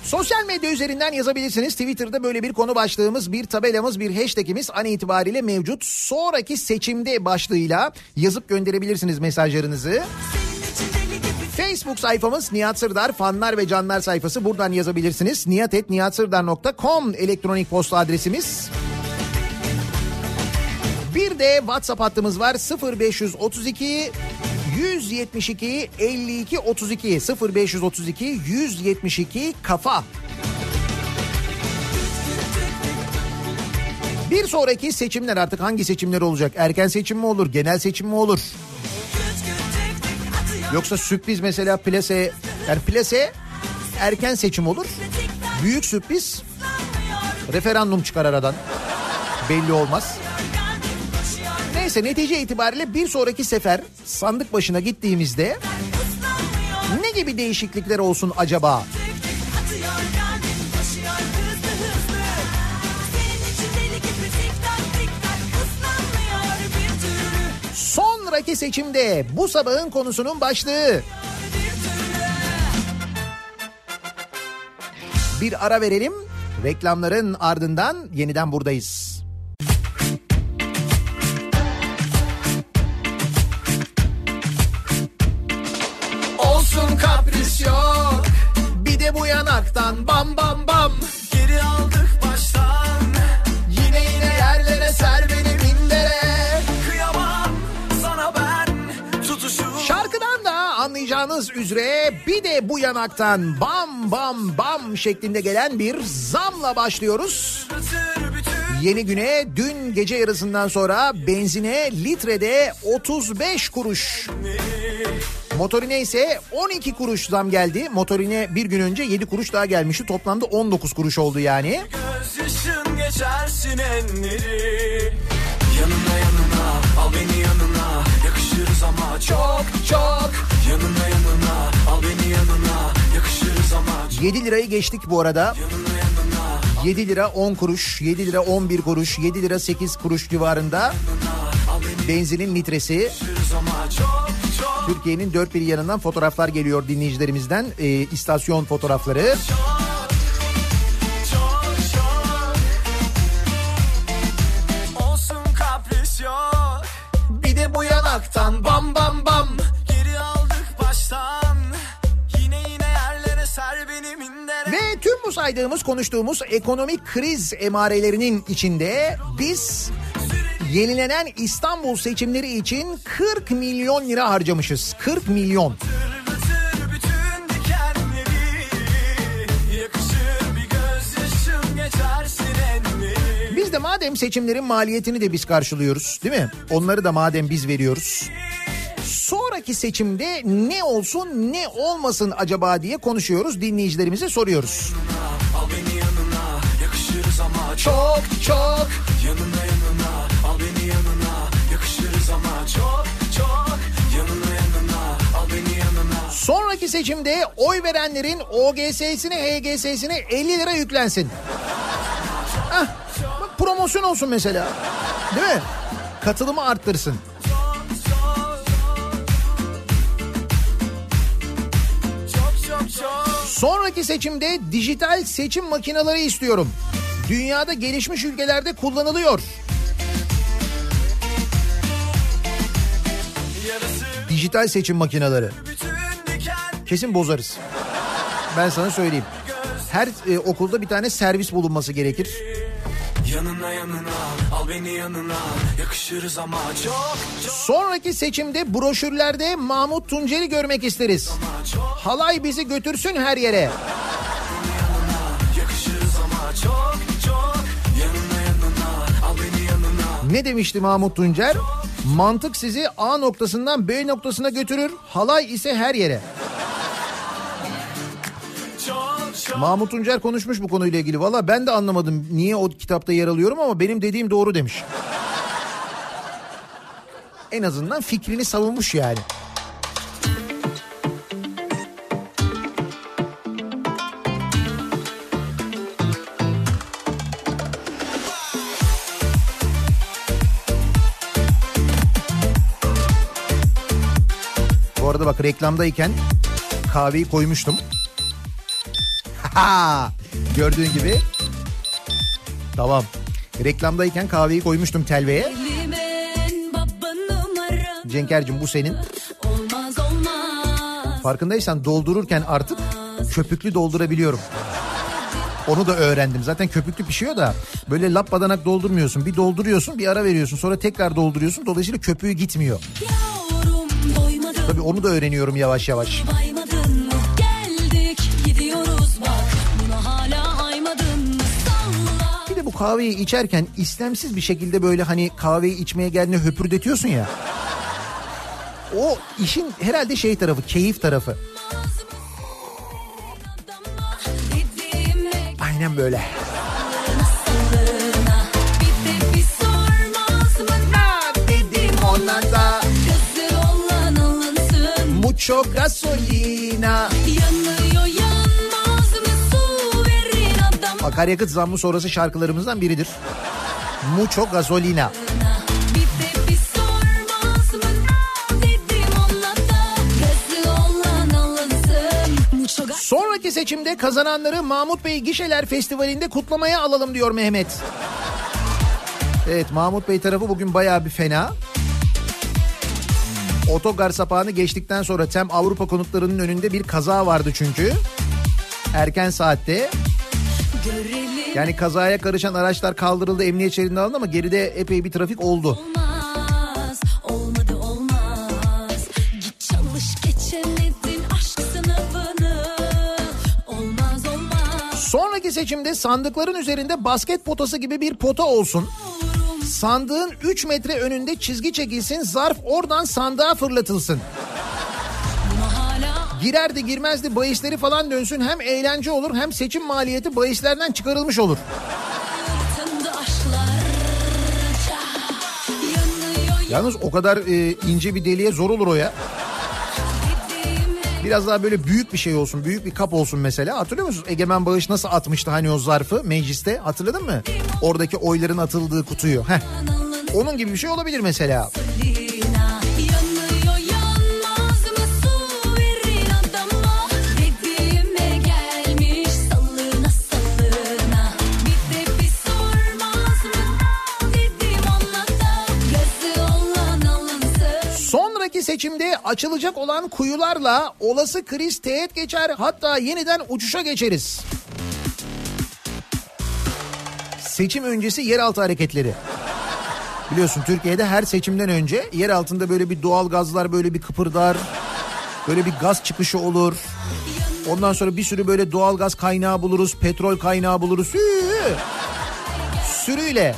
Sosyal medya üzerinden yazabilirsiniz. Twitter'da böyle bir konu başlığımız, bir tabelamız, bir hashtagimiz an itibariyle mevcut. Sonraki seçimde başlığıyla yazıp gönderebilirsiniz mesajlarınızı. Facebook sayfamız Nihat Sırdar fanlar ve canlar sayfası buradan yazabilirsiniz. niyatetniyatsırdar.com elektronik posta adresimiz. Bir de WhatsApp hattımız var 0532 172 52 32 0532 172 kafa. Bir sonraki seçimler artık hangi seçimler olacak? Erken seçim mi olur? Genel seçim mi olur? Yoksa sürpriz mesela plase yani plase erken seçim olur. Büyük sürpriz referandum çıkar aradan. Belli olmaz. Neyse netice itibariyle bir sonraki sefer sandık başına gittiğimizde ne gibi değişiklikler olsun acaba? Sonraki seçimde bu sabahın konusunun başlığı. Bir ara verelim. Reklamların ardından yeniden buradayız. Bu yanaktan bam bam bam. Geri aldık baştan Yine yine yerlere ser beni mindere. Kıyamam sana ben tutuşum Şarkıdan da anlayacağınız üzere bir de bu yanaktan bam bam bam şeklinde gelen bir zamla başlıyoruz. Yeni güne dün gece yarısından sonra benzine litrede 35 kuruş. Motorine ise 12 kuruş zam geldi. Motorine bir gün önce 7 kuruş daha gelmişti. Toplamda 19 kuruş oldu yani. gözyaşın geçersin enleri Yanına yanına al beni yanına Yakışırız ama çok Çok. Yanına yanına al beni yanına Yakışırız ama çok 7 lirayı geçtik bu arada. Yanına yanına 7 lira 10 kuruş, 7 lira 11 kuruş, 7 lira 8 kuruş civarında benzinin litresi. çok Türkiye'nin dört bir yanından fotoğraflar geliyor dinleyicilerimizden. Ee, istasyon fotoğrafları. yanaktan bam bam bam. Geri aldık baştan Yine yine yerlere ser beni mindere Ve tüm bu saydığımız konuştuğumuz ekonomik kriz emarelerinin içinde biz yenilenen İstanbul seçimleri için 40 milyon lira harcamışız. 40 milyon. Biz de madem seçimlerin maliyetini de biz karşılıyoruz değil mi? Onları da madem biz veriyoruz. Sonraki seçimde ne olsun ne olmasın acaba diye konuşuyoruz dinleyicilerimize soruyoruz. Al beni yanına yakışırız ama Çok çok Yanına yanına çok çok Yanına yanına al beni yanına Sonraki seçimde oy verenlerin OGS'sine HGS'sine 50 lira yüklensin. Hah, bak promosyon olsun mesela. Değil mi? Katılımı arttırsın. Sonraki seçimde dijital seçim makineleri istiyorum. Dünyada gelişmiş ülkelerde kullanılıyor. Dijital seçim makineleri. Kesin bozarız. Ben sana söyleyeyim. Her e, okulda bir tane servis bulunması gerekir. Yanına yanına al beni yanına yakışırız ama çok Sonraki seçimde broşürlerde Mahmut Tuncer'i görmek isteriz. Halay bizi götürsün her yere. çok çok yanına yanına Ne demişti Mahmut Tuncer? Mantık sizi A noktasından B noktasına götürür, halay ise her yere. Mahmut Tuncer konuşmuş bu konuyla ilgili. Valla ben de anlamadım niye o kitapta yer alıyorum ama benim dediğim doğru demiş. En azından fikrini savunmuş yani. Arada bak reklamdayken kahveyi koymuştum. Ha, gördüğün gibi. Tamam. Reklamdayken kahveyi koymuştum telveye. Cenker'cim bu senin. olmaz olmaz. Farkındaysan doldururken artık köpüklü doldurabiliyorum. Onu da öğrendim. Zaten köpüklü pişiyor da böyle lap badanak doldurmuyorsun. Bir dolduruyorsun bir ara veriyorsun sonra tekrar dolduruyorsun. Dolayısıyla köpüğü gitmiyor. Doymadın Tabii onu da öğreniyorum yavaş yavaş. Geldik. Bir de bu kahveyi içerken istemsiz bir şekilde böyle hani kahveyi içmeye geldiğinde höpürdetiyorsun ya. O işin herhalde şey tarafı, keyif tarafı. Aynen böyle. Mucho gasolina. Yanıyor yanmaz mı su verin adam Akaryakıt zammı sonrası şarkılarımızdan biridir. Mucho gasolina. Sonraki seçimde kazananları Mahmut Bey Gişeler Festivali'nde kutlamaya alalım diyor Mehmet. Evet Mahmut Bey tarafı bugün bayağı bir fena. Otogar sapağını geçtikten sonra Tem Avrupa konutlarının önünde bir kaza vardı çünkü. Erken saatte. Yani kazaya karışan araçlar kaldırıldı, emniyet şeridine alındı ama geride epey bir trafik oldu. olmaz olmaz Olmaz olmaz Sonraki seçimde sandıkların üzerinde basket potası gibi bir pota olsun. Sandığın 3 metre önünde çizgi çekilsin, zarf oradan sandığa fırlatılsın. Girerdi girmezdi bahisleri falan dönsün hem eğlence olur hem seçim maliyeti bahislerden çıkarılmış olur. Yalnız o kadar e, ince bir deliğe zor olur o ya. Biraz daha böyle büyük bir şey olsun, büyük bir kap olsun mesela. Hatırlıyor musunuz? Egemen Bağış nasıl atmıştı hani o zarfı mecliste? Hatırladın mı? Oradaki oyların atıldığı kutuyu. Heh. Onun gibi bir şey olabilir mesela. Lina Sonraki seçimde açılacak olan kuyularla olası kriz teğet geçer hatta yeniden uçuşa geçeriz. Seçim öncesi yeraltı hareketleri. Biliyorsun Türkiye'de her seçimden önce yer altında böyle bir doğal gazlar böyle bir kıpırdar. Böyle bir gaz çıkışı olur. Ondan sonra bir sürü böyle doğal gaz kaynağı buluruz, petrol kaynağı buluruz. Sürüyle.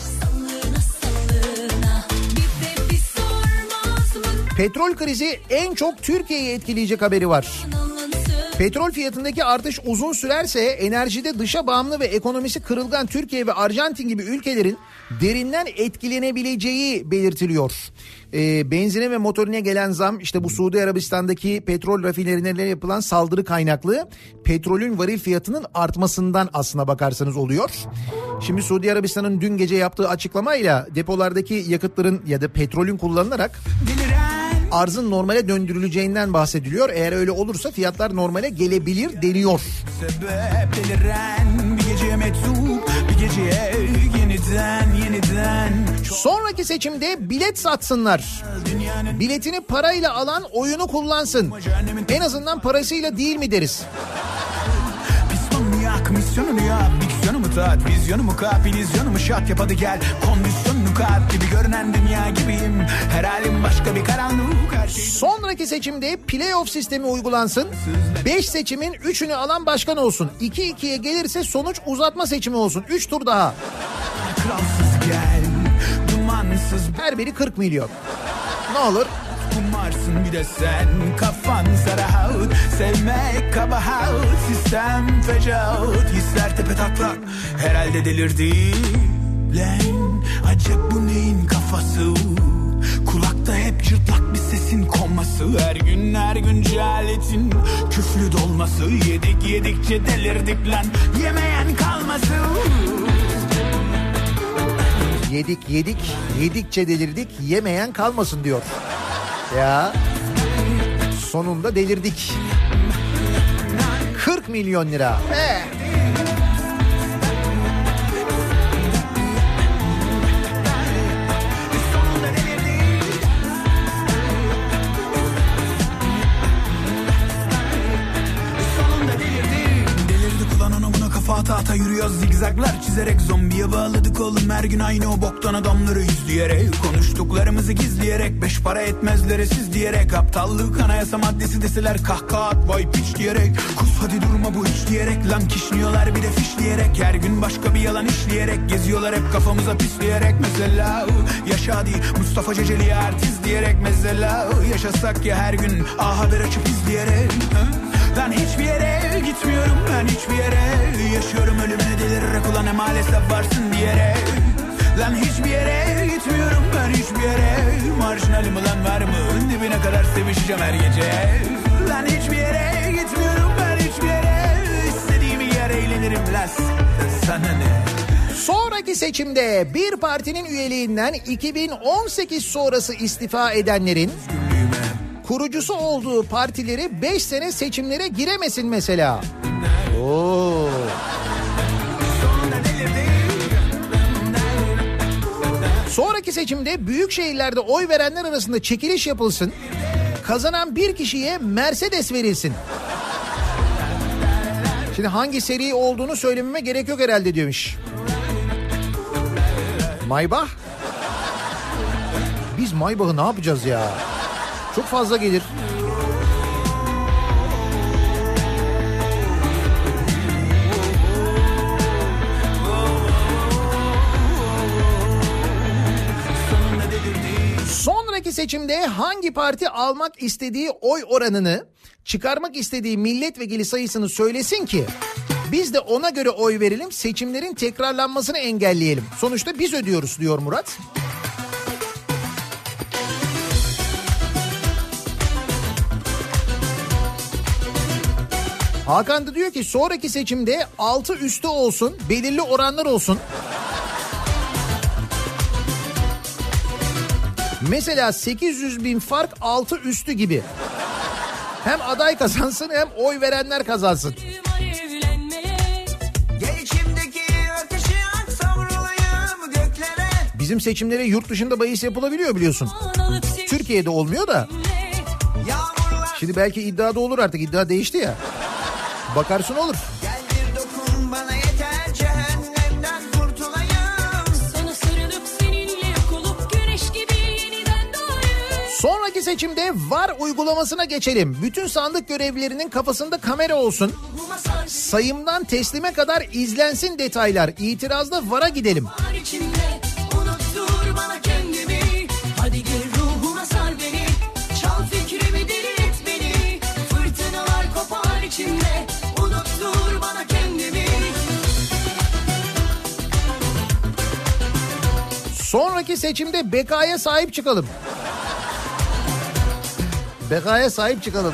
Petrol krizi en çok Türkiye'yi etkileyecek haberi var. Petrol fiyatındaki artış uzun sürerse enerjide dışa bağımlı ve ekonomisi kırılgan Türkiye ve Arjantin gibi ülkelerin derinden etkilenebileceği belirtiliyor. Ee, benzine ve motorine gelen zam işte bu Suudi Arabistan'daki petrol rafinerilerine yapılan saldırı kaynaklı petrolün varil fiyatının artmasından aslına bakarsanız oluyor. Şimdi Suudi Arabistan'ın dün gece yaptığı açıklamayla depolardaki yakıtların ya da petrolün kullanılarak arzın normale döndürüleceğinden bahsediliyor. Eğer öyle olursa fiyatlar normale gelebilir deniyor. Sebep deliren bir gece meczup bir geceye yeniden yeniden Sonraki seçimde bilet satsınlar. Biletini parayla alan oyunu kullansın. En azından parasıyla değil mi deriz. Pistonunu yak, misyonunu yap Diksiyonumu tat, vizyonumu kap İllüzyonumu şat yap hadi gel Kondisyonunu kat gibi görünen dünya gibiyim Her halim başka bir karanlık Her şey Sonraki seçimde playoff sistemi uygulansın. 5 seçimin 3'ünü alan başkan olsun. 2-2'ye gelirse sonuç uzatma seçimi olsun. 3 tur daha. kralsız gel Dumansız Her biri 40 milyon. Ne olur? Kumarsın bir de sen. Kafan sarahut Sevmek kabahat Sistem fecaut. Hisler tepe taklak. Herhalde delirdi. Lan acep bu neyin kafası? Kulakta hep cırtlak bir sesin konması. Her gün her gün cehaletin Küflü dolması. Yedik yedikçe delirdik lan. Yemeyen kalması Yedik yedik yedikçe delirdik. Yemeyen kalmasın diyor. Ya sonunda delirdik. 40 milyon lira. Eh. Ata ata yürüyoruz zigzaglar çizerek Zombiye bağladık oğlum her gün aynı o boktan adamları izleyerek Konuştuklarımızı gizleyerek beş para etmezlere siz diyerek Aptallık anayasa maddesi deseler kahkaha at vay piç diyerek Kus hadi durma bu hiç diyerek lan kişniyorlar bir de fişleyerek Her gün başka bir yalan işleyerek geziyorlar hep kafamıza pisleyerek Mesela yaşa değil Mustafa Ceceli artist diyerek Mesela yaşasak ya her gün A Haber açıp izleyerek hı? Ben hiçbir yere gitmiyorum. Ben hiçbir yere Yaşıyorum. Ölümüne delirerek ulan maalesef varsın diyerek. Lan hiçbir yere gitmiyorum. Ben hiçbir yere. Marjinalim ulan var mı? Dibine kadar sevişeceğim her gece. Lan hiçbir yere gitmiyorum. Ben hiçbir yere. İstediğimi yer eğlenirim. Las Sana ne? Sonraki seçimde bir partinin üyeliğinden 2018 sonrası istifa edenlerin kurucusu olduğu partileri 5 sene seçimlere giremesin mesela. Oo. Sonraki seçimde büyük şehirlerde oy verenler arasında çekiliş yapılsın. Kazanan bir kişiye Mercedes verilsin. Şimdi hangi seri olduğunu söylememe gerek yok herhalde diyormuş. Maybach? Biz Maybach'ı ne yapacağız ya? Çok fazla gelir. Sonraki seçimde hangi parti almak istediği oy oranını, çıkarmak istediği milletvekili sayısını söylesin ki biz de ona göre oy verelim, seçimlerin tekrarlanmasını engelleyelim. Sonuçta biz ödüyoruz diyor Murat. Hakan da diyor ki sonraki seçimde altı üstü olsun, belirli oranlar olsun. Mesela 800 bin fark altı üstü gibi. Hem aday kazansın hem oy verenler kazansın. Bizim seçimlere yurt dışında bahis yapılabiliyor biliyorsun. Türkiye'de olmuyor da. Şimdi belki iddiada olur artık iddia değişti ya. Bakarsın olur. gel bir dokun bana yeter cehennemden kurtulayım Sana sarılıp seninle yok olup güneş gibi yeniden doğayım. Sonraki seçimde VAR uygulamasına geçelim. Bütün sandık görevlilerinin kafasında kamera olsun. Sayımdan teslime kadar izlensin detaylar. İtirazda VAR'a gidelim. var Sonraki seçimde bekaya sahip çıkalım. Bekaya sahip çıkalım.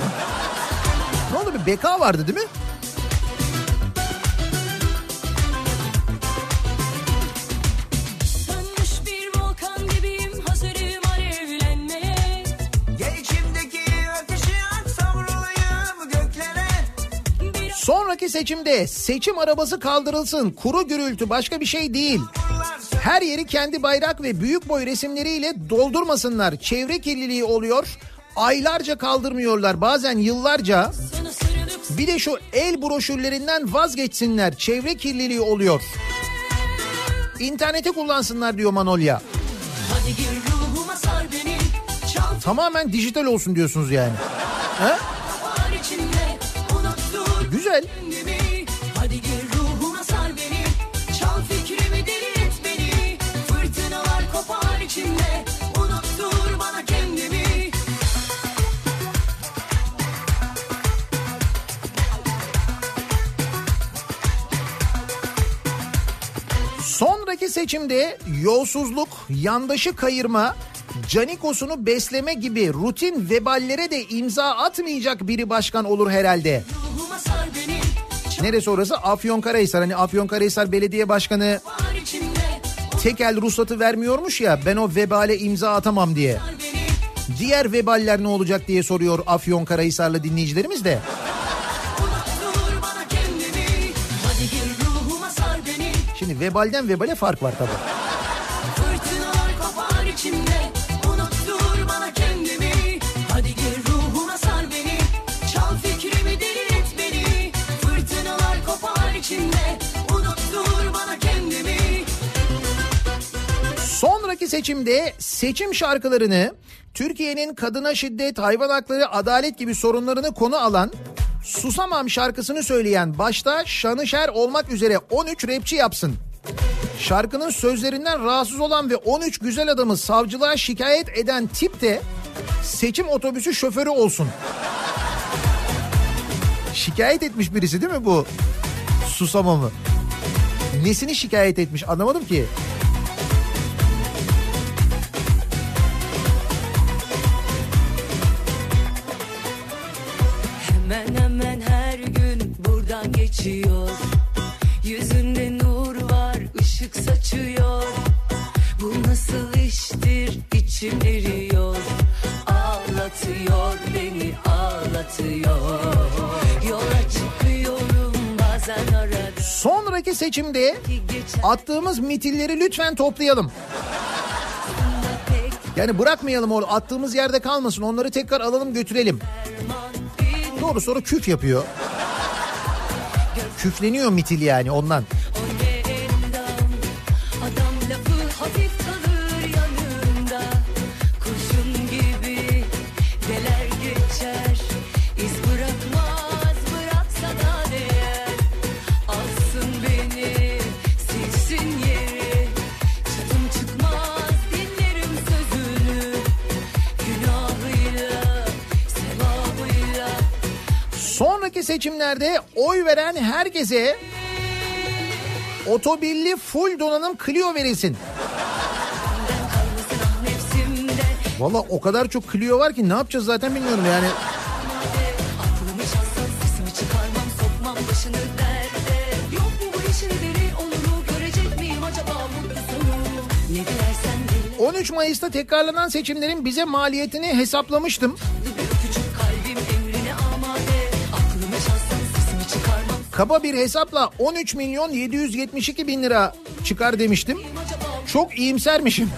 Ne oldu bir beka vardı değil mi? Sonraki seçimde seçim arabası kaldırılsın. Kuru gürültü başka bir şey değil. Her yeri kendi bayrak ve büyük boy resimleriyle doldurmasınlar. Çevre kirliliği oluyor. Aylarca kaldırmıyorlar bazen yıllarca. Bir de şu el broşürlerinden vazgeçsinler. Çevre kirliliği oluyor. İnternete kullansınlar diyor Manolya. Hadi gir ruhuma sar beni Çal Tamamen dijital olsun diyorsunuz yani. Ha? Güzel. Seçimde yolsuzluk, yandaşı kayırma, canikosunu besleme gibi rutin veballere de imza atmayacak biri başkan olur herhalde. Neresi orası? Afyonkarahisar. Hani Afyonkarahisar Belediye Başkanı tekel ruhsatı vermiyormuş ya ben o vebale imza atamam diye. Diğer veballer ne olacak diye soruyor Afyonkarahisarlı dinleyicilerimiz de. Şimdi vebalden vebale fark var tabii. İçimde. Kendimi. Beni. Beni. İçimde. Sonraki seçimde seçim şarkılarını Türkiye'nin kadına şiddet, hayvan hakları, adalet gibi sorunlarını konu alan Susamam şarkısını söyleyen başta Şanışer olmak üzere 13 rapçi yapsın. Şarkının sözlerinden rahatsız olan ve 13 güzel adamı savcılığa şikayet eden tip de seçim otobüsü şoförü olsun. Şikayet etmiş birisi değil mi bu? Susamamı. Nesini şikayet etmiş anlamadım ki. Geçiyor Yüzünde nur var ışık saçıyor Bu nasıl iştir içim eriyor Ağlatıyor beni ağlatıyor Yola çıkıyorum bazen arada Sonraki seçimde attığımız mitilleri lütfen toplayalım. Yani bırakmayalım onu attığımız yerde kalmasın onları tekrar alalım götürelim. Doğru sonra küf yapıyor. Küfleniyor mitil yani ondan. Seçimlerde oy veren herkese otobilli full donanım Clio verilsin. Valla o kadar çok Clio var ki ne yapacağız zaten bilmiyorum yani. Aklımı çalsan sesimi çıkarmam sokmam başını derde Yok mu bu işin biri oluru görecek miyim acaba mutlu sonu Ne dilersen dile 13 Mayıs'ta tekrarlanan seçimlerin bize maliyetini hesaplamıştım. Kaba bir hesapla 13 milyon 772 bin lira çıkar demiştim. Çok iyimsermişim. [laughs]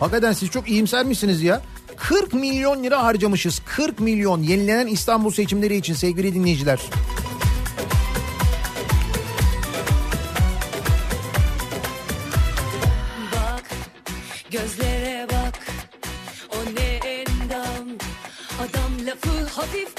Hakikaten siz çok iyimsermişsiniz ya. 40 milyon lira harcamışız. 40 milyon yenilenen İstanbul seçimleri için sevgili dinleyiciler. Gözlere bak O ne endam Adam lafı hafif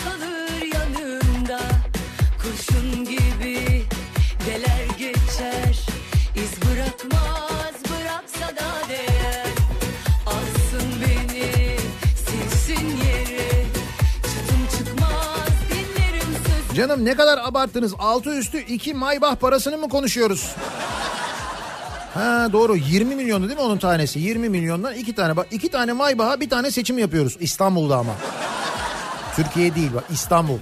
Canım ne kadar abarttınız. Altı üstü iki maybah parasını mı konuşuyoruz? Ha doğru 20 milyondu değil mi onun tanesi? 20 milyondan iki tane bak iki tane maybaha bir tane seçim yapıyoruz İstanbul'da ama. Türkiye değil bak İstanbul.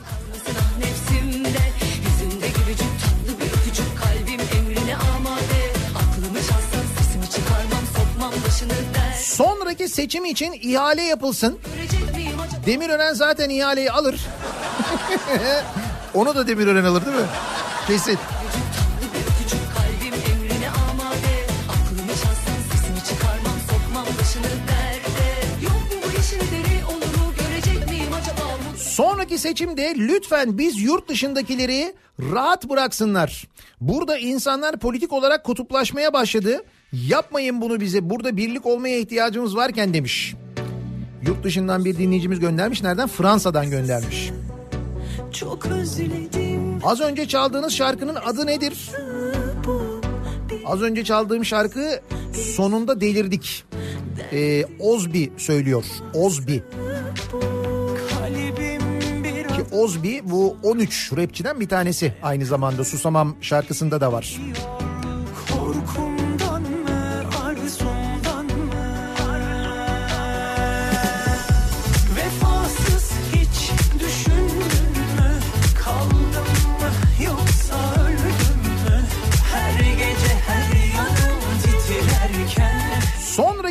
Sonraki seçim için ihale yapılsın. Demirören zaten ihaleyi alır. [laughs] Onu da Demirören alır değil mi? Kesin. Sonraki seçimde lütfen biz yurt dışındakileri rahat bıraksınlar. Burada insanlar politik olarak kutuplaşmaya başladı. Yapmayın bunu bize. Burada birlik olmaya ihtiyacımız varken demiş. Yurt dışından bir dinleyicimiz göndermiş. Nereden? Fransa'dan göndermiş. Çok özledim Az önce çaldığınız şarkının adı nedir? Az önce çaldığım şarkı sonunda delirdik. Ee, Ozbi söylüyor. Ozbi. Ki Ozbi bu 13 rapçiden bir tanesi. Aynı zamanda Susamam şarkısında da var. korkumdan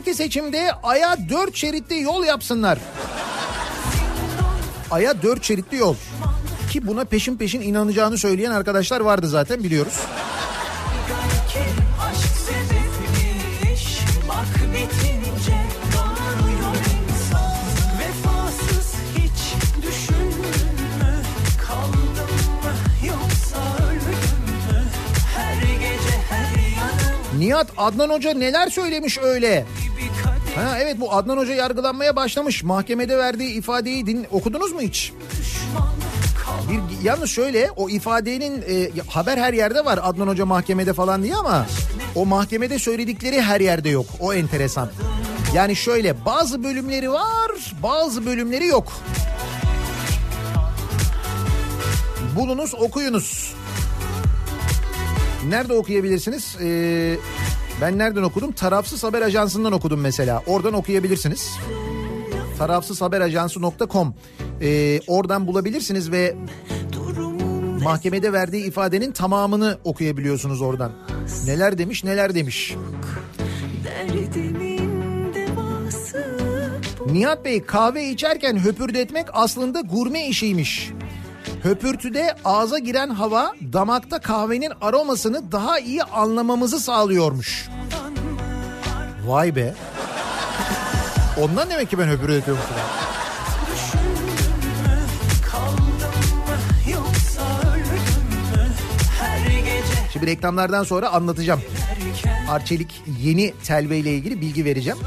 Sonraki seçimde Ay'a 4 şeritli yol yapsınlar. Ay'a 4 şeritli yol. Ki buna peşin peşin inanacağını söyleyen arkadaşlar vardı zaten biliyoruz. Nihat Adnan Hoca neler söylemiş öyle? Ha evet bu Adnan Hoca yargılanmaya başlamış. Mahkemede verdiği ifadeyi din okudunuz mu hiç? Bir yalnız şöyle o ifadenin e, haber her yerde var Adnan Hoca mahkemede falan diye ama o mahkemede söyledikleri her yerde yok. O enteresan. Yani şöyle bazı bölümleri var, bazı bölümleri yok. Bulunuz, okuyunuz. Nerede okuyabilirsiniz? Ee, ben nereden okudum? Tarafsız Haber Ajansı'ndan okudum mesela. Oradan okuyabilirsiniz. Tarafsızhaberajansı.com Ee, Oradan bulabilirsiniz ve mahkemede verdiği ifadenin tamamını okuyabiliyorsunuz oradan. Neler demiş neler demiş. Nihat Bey kahve içerken höpürdetmek aslında gurme işiymiş. Höpürtüde ağza giren hava damakta kahvenin aromasını daha iyi anlamamızı sağlıyormuş. Vay be. Ondan demek ki ben Her gece Şimdi reklamlardan sonra anlatacağım. Arçelik yeni telve ilgili bilgi vereceğim.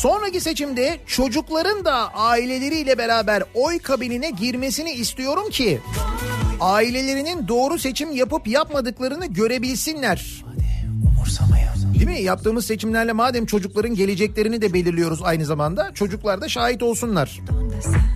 Sonraki seçimde çocukların da aileleriyle beraber oy kabinine girmesini istiyorum ki ailelerinin doğru seçim yapıp yapmadıklarını görebilsinler. Değil mi? Yaptığımız seçimlerle madem çocukların geleceklerini de belirliyoruz aynı zamanda çocuklar da şahit olsunlar. Vefasız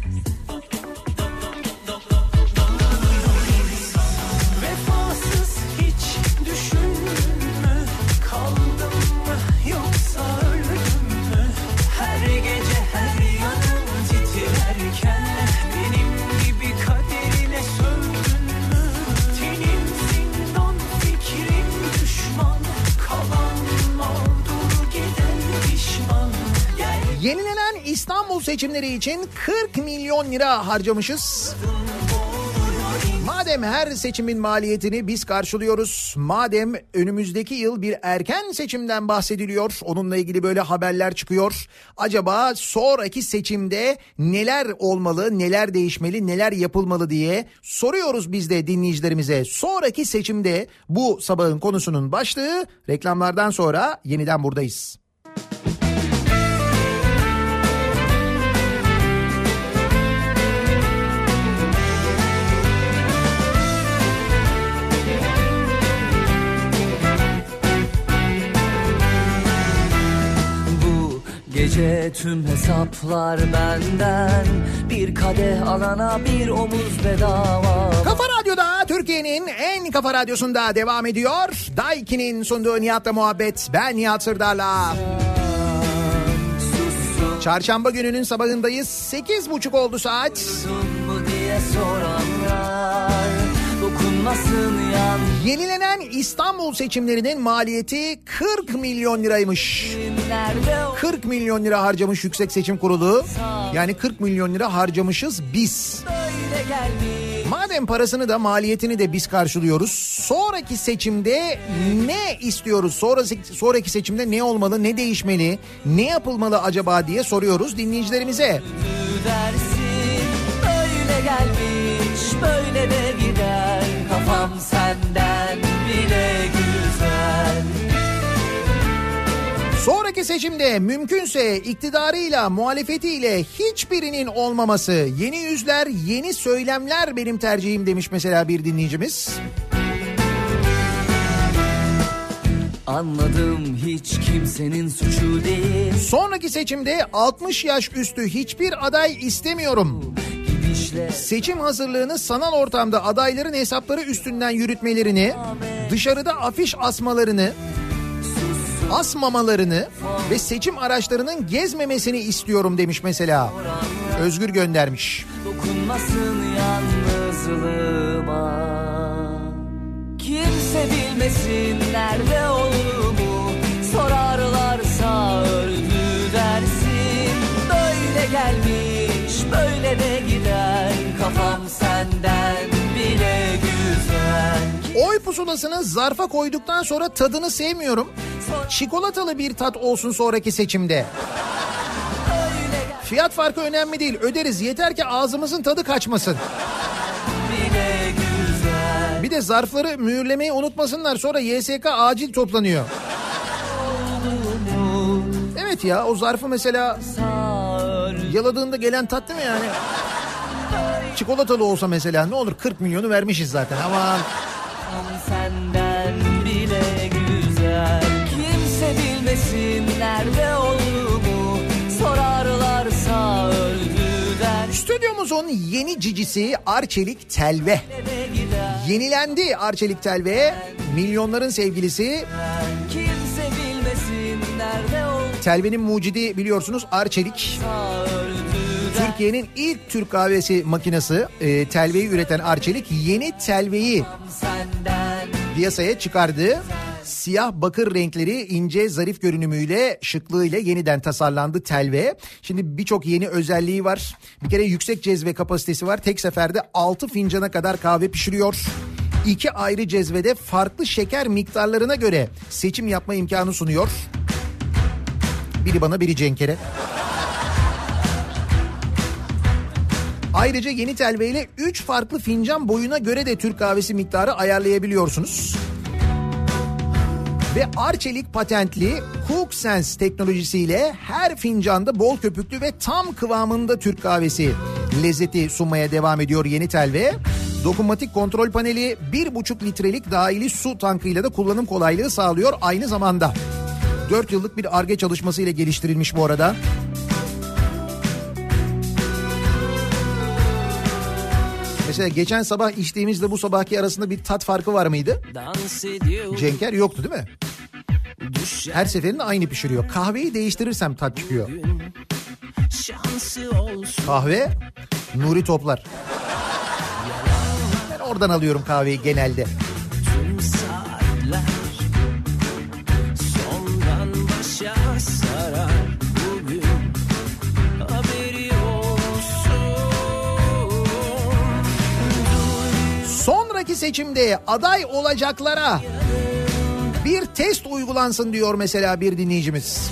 seçimleri için 40 milyon lira harcamışız. Madem her seçimin maliyetini biz karşılıyoruz, madem önümüzdeki yıl bir erken seçimden bahsediliyor, onunla ilgili böyle haberler çıkıyor. Acaba sonraki seçimde neler olmalı, neler değişmeli, neler yapılmalı diye soruyoruz biz de dinleyicilerimize. Sonraki seçimde bu sabahın konusunun başlığı reklamlardan sonra yeniden buradayız. Bu gece tüm hesaplar benden Bir kadeh alana bir omuz bedava Kafa Radyo'da Türkiye'nin en kafa radyosunda devam ediyor. Daiki'nin sunduğu Nihat'la muhabbet. Ben Nihat Sırdar'la. Çarşamba gününün sabahındayız. Sekiz buçuk oldu saat. Soranlar dokunmasın yan Yenilenen İstanbul seçimlerinin maliyeti 40 milyon liraymış. Nerede o 40 milyon lira harcamış Yüksek Seçim Kurulu. Yani 40 milyon lira harcamışız biz. Madem parasını da maliyetini de biz karşılıyoruz. Sonraki seçimde ne istiyoruz? Sonraki, sonraki seçimde ne olmalı, ne değişmeli, ne yapılmalı acaba diye soruyoruz dinleyicilerimize. dersin Kafam senden bile güzel Sonraki seçimde mümkünse iktidarıyla, muhalefetiyle hiçbirinin olmaması, yeni yüzler, yeni söylemler benim tercihim demiş mesela bir dinleyicimiz. Anladım hiç kimsenin suçu değil Sonraki seçimde 60 yaş üstü hiçbir aday istemiyorum. Seçim hazırlığını sanal ortamda adayların hesapları üstünden yürütmelerini, dışarıda afiş asmalarını, asmamalarını ve seçim araçlarının gezmemesini istiyorum demiş mesela. Özgür göndermiş. dokunmasın yalnızlığıma. Kimse bilmesin nerede olduğumu. Sorarlarsa öldü dersin. Böyle gelmiş böyle de gider güzel Oy pusulasını zarfa koyduktan sonra tadını sevmiyorum. Çikolatalı bir tat olsun sonraki seçimde. Fiyat farkı önemli değil öderiz yeter ki ağzımızın tadı kaçmasın. Bir de zarfları mühürlemeyi unutmasınlar sonra YSK acil toplanıyor. Evet ya o zarfı mesela yaladığında gelen tat değil mi yani? Çikolatalı olsa mesela ne olur 40 milyonu vermişiz zaten aman. Senden bile güzel. Kimse bilmesin nerede olduğumu. Sorarlarsa öldü der Stüdyomuzun yeni cicisi Arçelik Telve. Yenilendi Arçelik Telve. Milyonların sevgilisi. Kimse bilmesin nerede olduğumu. Telve'nin mucidi biliyorsunuz Arçelik. Türkiye'nin ilk Türk kahvesi makinesi e, Telve'yi üreten Arçelik yeni Telve'yi piyasaya çıkardı. Siyah bakır renkleri ince zarif görünümüyle şıklığıyla yeniden tasarlandı telve. Şimdi birçok yeni özelliği var. Bir kere yüksek cezve kapasitesi var. Tek seferde 6 fincana kadar kahve pişiriyor. İki ayrı cezvede farklı şeker miktarlarına göre seçim yapma imkanı sunuyor. Biri bana biri Cenkere. Ayrıca yeni telve ile 3 farklı fincan boyuna göre de Türk kahvesi miktarı ayarlayabiliyorsunuz. Ve Arçelik patentli Cook Sense teknolojisiyle her fincanda bol köpüklü ve tam kıvamında Türk kahvesi lezzeti sunmaya devam ediyor yeni telve. Dokunmatik kontrol paneli 1,5 litrelik dahili su tankıyla da kullanım kolaylığı sağlıyor aynı zamanda. 4 yıllık bir ARGE çalışması ile geliştirilmiş bu arada. Mesela geçen sabah içtiğimizle bu sabahki arasında bir tat farkı var mıydı? Cenker yoktu değil mi? Her seferinde aynı pişiriyor. Kahveyi değiştirirsem tat çıkıyor. Kahve Nuri Toplar. Ben oradan alıyorum kahveyi genelde. Sonraki seçimde aday olacaklara bir test uygulansın diyor mesela bir dinleyicimiz.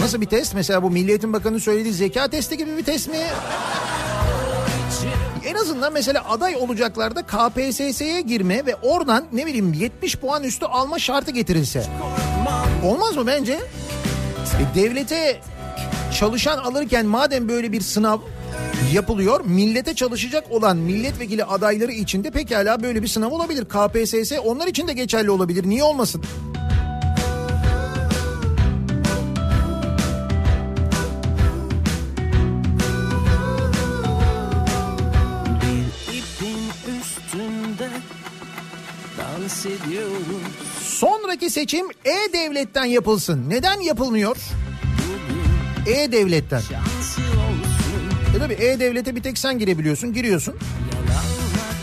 Nasıl bir test? Mesela bu Milliyetin Bakanı söylediği zeka testi gibi bir test mi? En azından mesela aday olacaklarda KPSS'ye girme ve oradan ne bileyim 70 puan üstü alma şartı getirilse. Olmaz mı bence? E, devlete çalışan alırken madem böyle bir sınav yapılıyor. Millete çalışacak olan milletvekili adayları için de pekala böyle bir sınav olabilir. KPSS onlar için de geçerli olabilir. Niye olmasın? Sonraki seçim E-Devlet'ten yapılsın. Neden yapılmıyor? E-Devlet'ten. Şansı E tabii E-Devlet'e bir tek sen girebiliyorsun. Giriyorsun.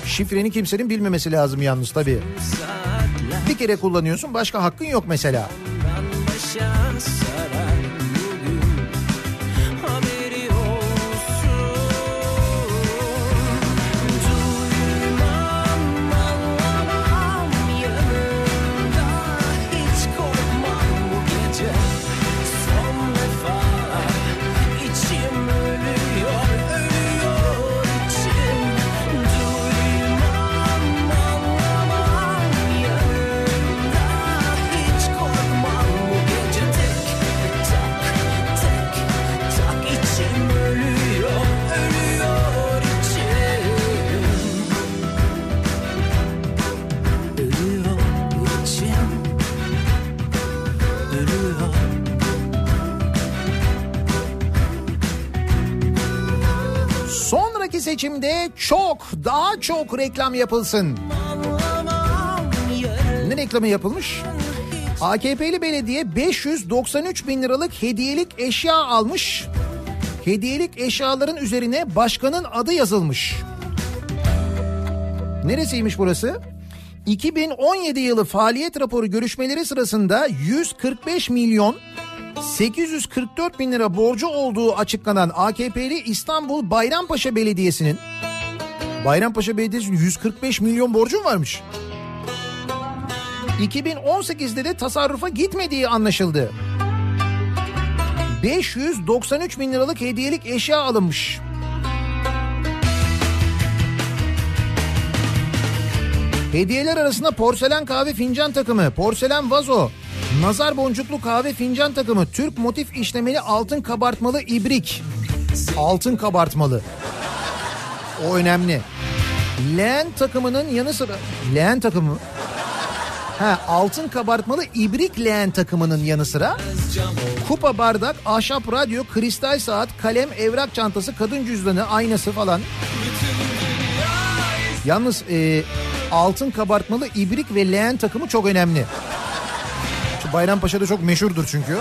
Şifreni kimsenin bilmemesi lazım yalnız tabii. Bir kere kullanıyorsun başka hakkın yok mesela. başa Sonraki seçimde çok daha çok reklam yapılsın. Ne reklamı yapılmış? AKP'li belediye 593 bin liralık hediyelik eşya almış. Hediyelik eşyaların üzerine başkanın adı yazılmış. Neresiymiş burası? 2017 yılı faaliyet raporu görüşmeleri sırasında 145 milyon 844 bin lira borcu olduğu açıklanan AKP'li İstanbul Bayrampaşa Belediyesi'nin Bayrampaşa Belediyesi'nin 145 milyon borcu varmış? 2018'de de tasarrufa gitmediği anlaşıldı. 593 bin liralık hediyelik eşya alınmış. Hediyeler arasında porselen kahve fincan takımı, porselen vazo, nazar boncuklu kahve fincan takımı, Türk motif işlemeli altın kabartmalı ibrik. Altın kabartmalı. O önemli. Leğen takımının yanı sıra... Leğen takımı mı? Ha, altın kabartmalı ibrik leğen takımının yanı sıra kupa bardak, ahşap radyo, kristal saat, kalem, evrak çantası, kadın cüzdanı, aynası falan. Yalnız e, altın kabartmalı ibrik ve leğen takımı çok önemli. Bayrampaşa'da çok meşhurdur çünkü.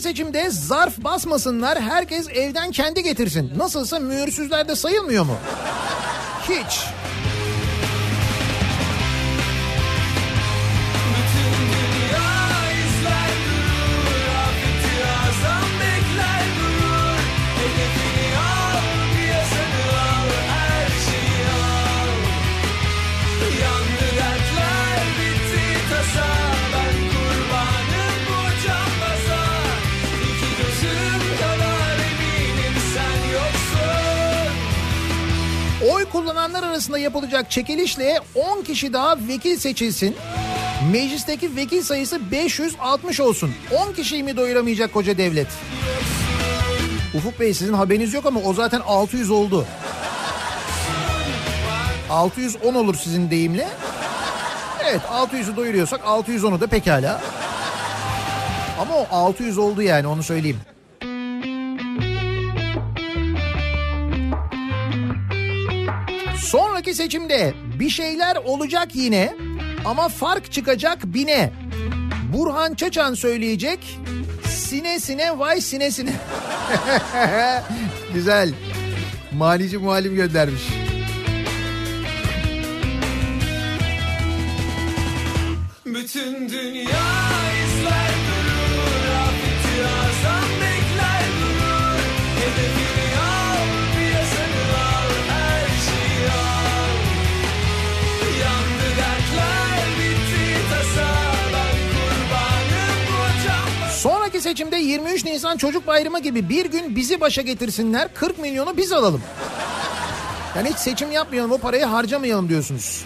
Sonraki seçimde zarf basmasınlar herkes evden kendi getirsin. Nasılsa mühürsüzler de sayılmıyor mu? Hiç. Kullananlar arasında yapılacak çekilişle 10 kişi daha vekil seçilsin. Meclisteki vekil sayısı 560 olsun. 10 kişiyi mi doyuramayacak koca devlet? Ufuk Bey sizin haberiniz yok ama o zaten 600 oldu. 610 olur sizin deyimle. Evet 600'ü doyuruyorsak 610'u da pekala. Ama o 600 oldu yani onu söyleyeyim. Sonraki seçimde bir şeyler olacak yine ama fark çıkacak bine. Burhan Çaçan söyleyecek. Sine sine vay sine sine. [laughs] Güzel. Manici muhalim göndermiş. Bütün dünya izler durur Afeti azam seçimde 23 Nisan Çocuk Bayramı gibi bir gün bizi başa getirsinler 40 milyonu biz alalım. Yani hiç seçim yapmayalım o parayı harcamayalım diyorsunuz.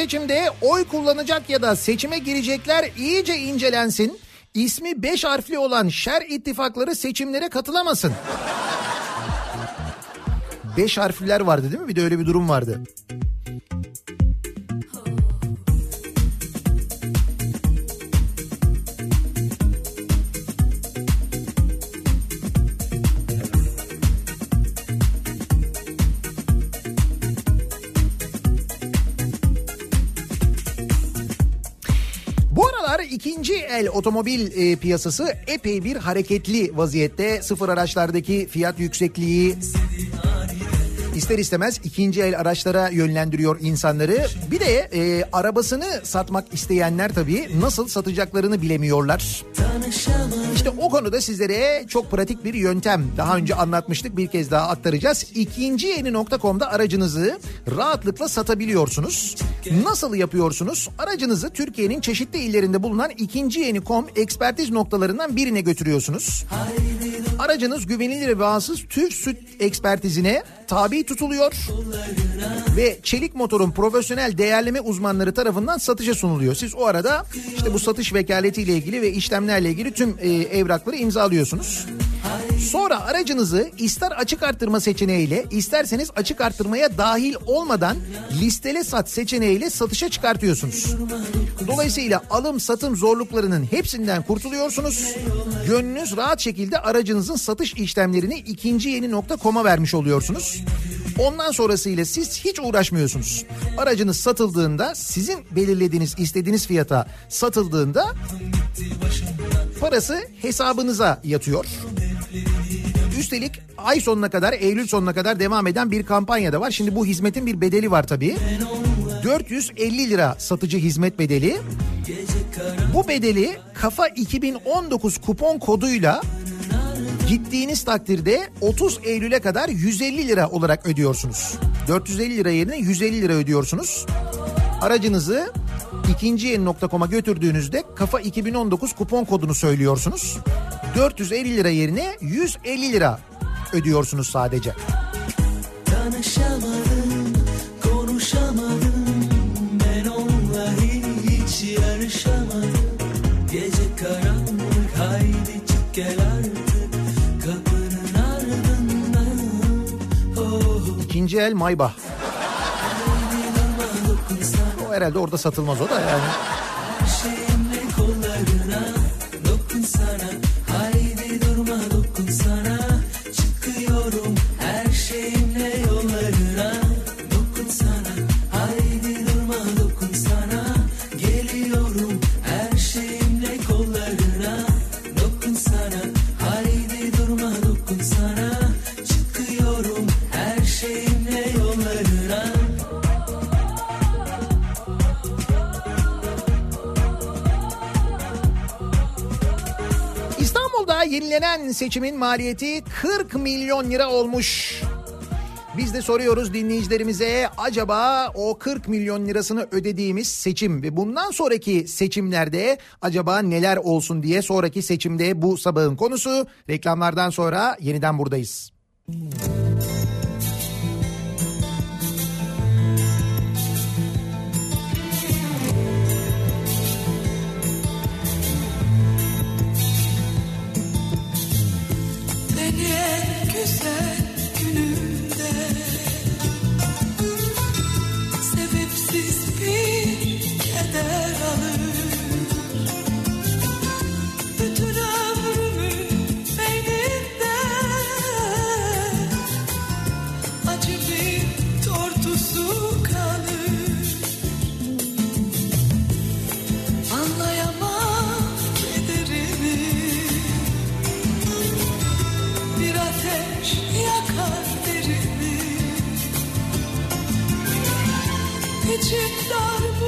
Seçimde oy kullanacak ya da seçime girecekler iyice incelensin. İsmi 5 harfli olan şer ittifakları seçimlere katılamasın. 5 harfliler vardı değil mi? Bir de öyle bir durum vardı. Otomobil e, piyasası epey bir hareketli vaziyette. Sıfır araçlardaki fiyat yüksekliği ister istemez ikinci el araçlara yönlendiriyor insanları. Bir de e, arabasını satmak isteyenler tabii nasıl satacaklarını bilemiyorlar. İşte o konuda sizlere çok pratik bir yöntem daha önce anlatmıştık bir kez daha aktaracağız. İkinci yeni.com'da aracınızı rahatlıkla satabiliyorsunuz. Nasıl yapıyorsunuz? Aracınızı Türkiye'nin çeşitli illerinde bulunan ikinci yeni.com ekspertiz noktalarından birine götürüyorsunuz. Aracınız güvenilir ve bağımsız TÜV süt ekspertizine tabi tutuluyor ve çelik motorun profesyonel değerleme uzmanları tarafından satışa sunuluyor. Siz o arada işte bu satış vekaletiyle ilgili ve işlemlerle ilgili tüm e, evrakları imzalıyorsunuz. Sonra aracınızı ister açık arttırma seçeneğiyle isterseniz açık arttırmaya dahil olmadan listele sat seçeneğiyle satışa çıkartıyorsunuz. Dolayısıyla alım satım zorluklarının hepsinden kurtuluyorsunuz. Gönlünüz rahat şekilde aracınızın satış işlemlerini ikinci yeni nokta.com'a vermiş oluyorsunuz. Ondan sonrasıyla siz hiç uğraşmıyorsunuz. Aracınız satıldığında sizin belirlediğiniz istediğiniz fiyata satıldığında parası hesabınıza yatıyor. Üstelik ay sonuna kadar Eylül sonuna kadar devam eden bir kampanya da var. Şimdi bu hizmetin bir bedeli var tabii. 450 lira satıcı hizmet bedeli. Bu bedeli kafa 2019 kupon koduyla gittiğiniz takdirde 30 Eylül'e kadar 150 lira olarak ödüyorsunuz. 450 lira yerine 150 lira ödüyorsunuz. Aracınızı ikinci yeni.com'a götürdüğünüzde kafa 2019 kupon kodunu söylüyorsunuz. 450 lira yerine 150 lira ödüyorsunuz sadece. Tanışamadım, İkinci el Maybach. O herhalde orada satılmaz o da yani. Seçimin maliyeti 40 milyon lira olmuş. Biz de soruyoruz dinleyicilerimize acaba o 40 milyon lirasını ödediğimiz seçim ve bundan sonraki seçimlerde acaba neler olsun diye sonraki seçimde bu sabahın konusu. Reklamlardan sonra yeniden buradayız. Beni en güzel İçim dar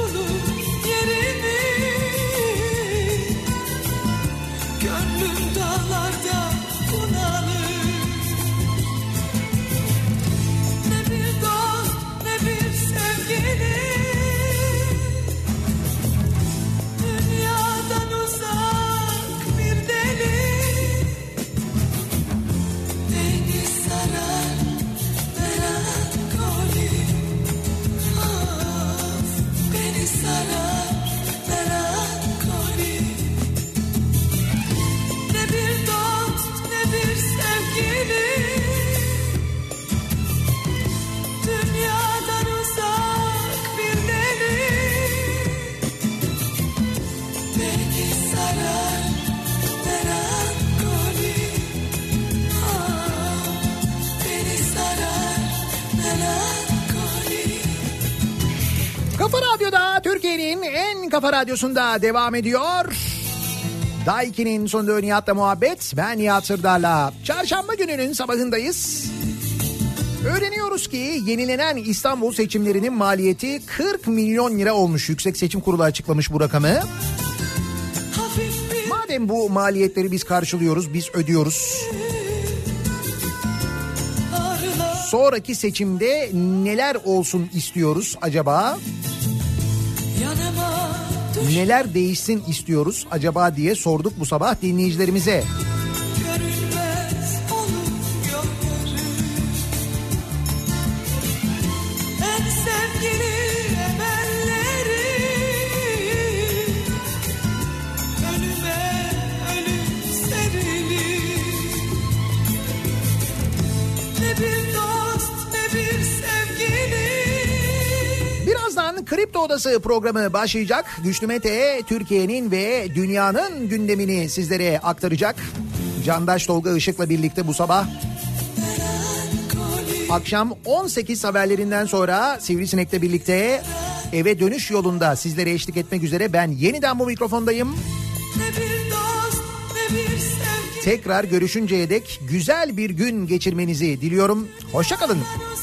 kafa radyosunda devam ediyor. Daiki'nin sonunda Nihat'la muhabbet. Ben Nihat Sırdar'la. Çarşamba gününün sabahındayız. Öğreniyoruz ki yenilenen İstanbul seçimlerinin maliyeti 40 milyon lira olmuş. Yüksek Seçim Kurulu açıklamış bu rakamı. Madem bu maliyetleri biz karşılıyoruz, biz ödüyoruz. Sonraki seçimde neler olsun istiyoruz acaba? Yanıma Neler değişsin istiyoruz acaba diye sorduk bu sabah dinleyicilerimize. Kripto Odası programı başlayacak. Güçlü Mete Türkiye'nin ve dünyanın gündemini sizlere aktaracak. Candaş Tolga Işık'la birlikte bu sabah akşam 18 haberlerinden sonra Sivrisinek'le birlikte eve dönüş yolunda sizlere eşlik etmek üzere ben yeniden bu mikrofondayım. Dost Tekrar görüşünceye dek güzel bir gün geçirmenizi diliyorum. Hoşçakalın. uzak